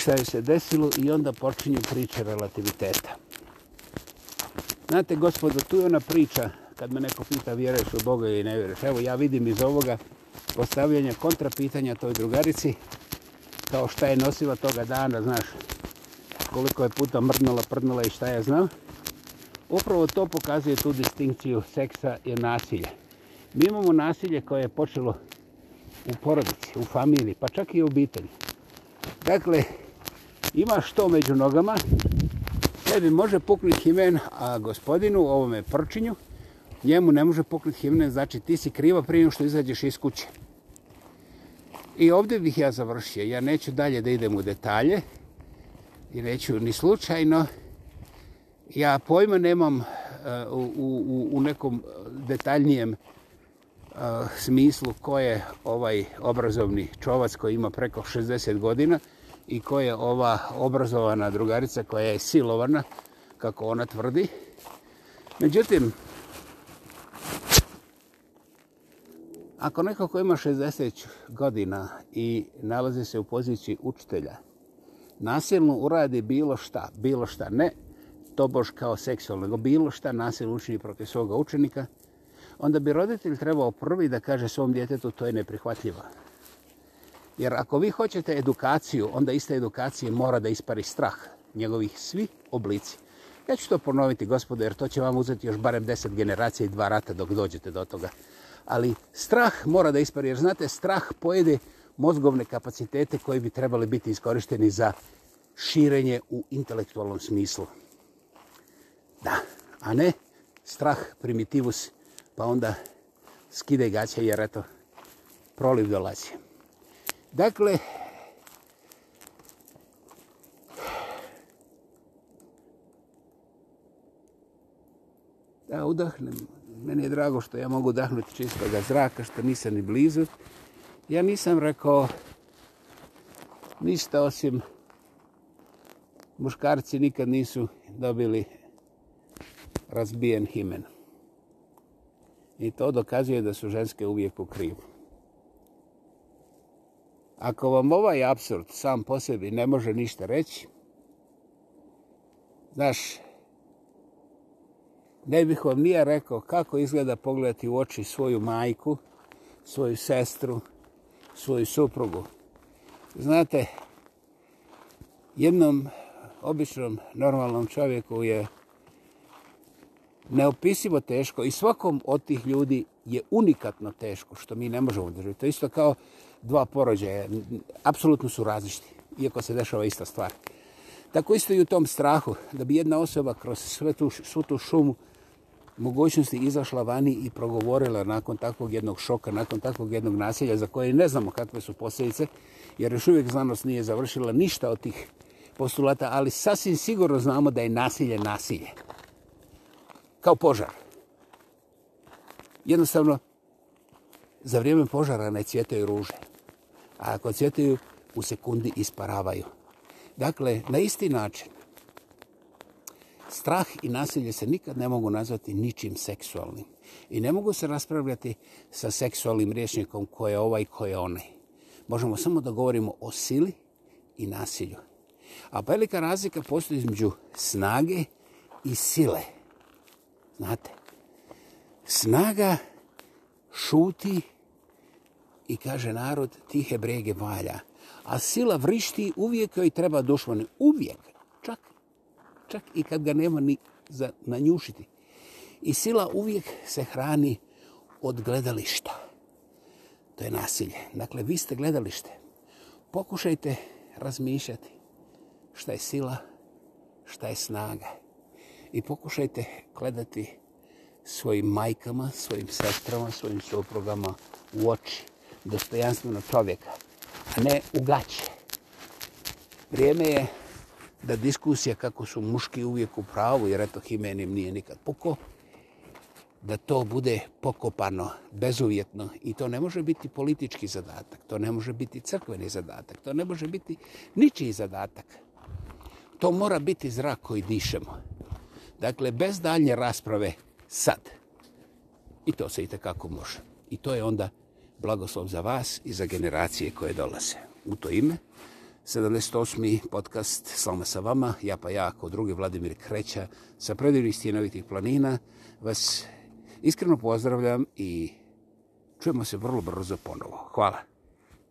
šta je se desilo i onda počinju priče relativiteta. Znate, gospodo, tu je ona priča kad me neko pita vjeruješ u Boga ili ne vjeruješ. Evo, ja vidim iz ovoga postavljanja kontrapitanja toj drugarici kao šta je nosila toga dana, znaš, koliko je puta mrnula, prdnula i šta je znam. Upravo to pokazuje tu distinkciju seksa i nasilja. Mi imamo nasilje koje je počelo u porodici, u familiji, pa čak i u obitelji. Dakle, imaš to među nogama, tebi može puknuti himen, a gospodinu, ovome prčinju, njemu ne može puknuti himen, znači ti si kriva prije što izađeš iz kuće. I ovdje bih ja završio. Ja neću dalje da idem u detalje i neću ni slučajno. Ja pojma nemam e, u, u, u nekom detaljnijem e, smislu ko je ovaj obrazovni čovac koji ima preko 60 godina i ko je ova obrazovana drugarica koja je silovana, kako ona tvrdi. Međutim, ako neko ko ima 60 godina i nalazi se u poziciji učitelja, nasilno uradi bilo šta, bilo šta, ne to bož kao seksualno, nego bilo šta nasilno učini protiv svoga učenika, onda bi roditelj trebao prvi da kaže svom djetetu to je neprihvatljivo. Jer ako vi hoćete edukaciju, onda ista edukacije mora da ispari strah njegovih svi oblici. Ja ću to ponoviti, gospodo, jer to će vam uzeti još barem deset generacija i dva rata dok dođete do toga ali strah mora da ispari, jer znate, strah pojede mozgovne kapacitete koji bi trebali biti iskorišteni za širenje u intelektualnom smislu. Da, a ne strah primitivus, pa onda skide gaće jer eto, proliv dolazi. Dakle, da udahnem, meni je drago što ja mogu dahnuti čistoga zraka, što nisam ni blizu. Ja nisam rekao ništa osim muškarci nikad nisu dobili razbijen himen. I to dokazuje da su ženske uvijek u krivu. Ako vam ovaj absurd sam po sebi ne može ništa reći, znaš, ne bih vam nije rekao kako izgleda pogledati u oči svoju majku, svoju sestru, svoju suprugu. Znate, jednom običnom normalnom čovjeku je neopisivo teško i svakom od tih ljudi je unikatno teško, što mi ne možemo držati. To isto kao dva porođaja. Apsolutno su različiti, iako se dešava ista stvar. Tako isto i u tom strahu, da bi jedna osoba kroz svu tu šumu mogućnosti izašla vani i progovorila nakon takvog jednog šoka, nakon takvog jednog nasilja za koje ne znamo kakve su posljedice, jer još uvijek znanost nije završila ništa od tih postulata, ali sasvim sigurno znamo da je nasilje nasilje. Kao požar. Jednostavno, za vrijeme požara ne cvjetaju ruže. A ako cvjetaju, u sekundi isparavaju. Dakle, na isti način, Strah i nasilje se nikad ne mogu nazvati ničim seksualnim. I ne mogu se raspravljati sa seksualnim rječnikom ko je ovaj, ko je onaj. Možemo samo da govorimo o sili i nasilju. A velika razlika postoji između snage i sile. Znate, snaga šuti i kaže narod tihe brege valja. A sila vrišti uvijek joj treba dušman. Uvijek čak i kad ga nema ni za nanjušiti. I sila uvijek se hrani od gledališta. To je nasilje. Dakle, vi ste gledalište. Pokušajte razmišljati šta je sila, šta je snaga. I pokušajte gledati svojim majkama, svojim sestrama, svojim suprugama u oči dostojanstvenog čovjeka, a ne u gaće. Vrijeme je da diskusija kako su muški uvijek u pravu, jer eto Himenim nije nikad puko, da to bude pokopano bezuvjetno i to ne može biti politički zadatak, to ne može biti crkveni zadatak, to ne može biti ničiji zadatak. To mora biti zrak koji dišemo. Dakle, bez daljnje rasprave sad. I to se i može. I to je onda blagoslov za vas i za generacije koje dolaze. U to ime, 78. podcast Slama sa vama, ja pa ja kao drugi Vladimir Kreća sa predivnih stjenovitih planina vas iskreno pozdravljam i čujemo se vrlo brzo ponovo. Hvala.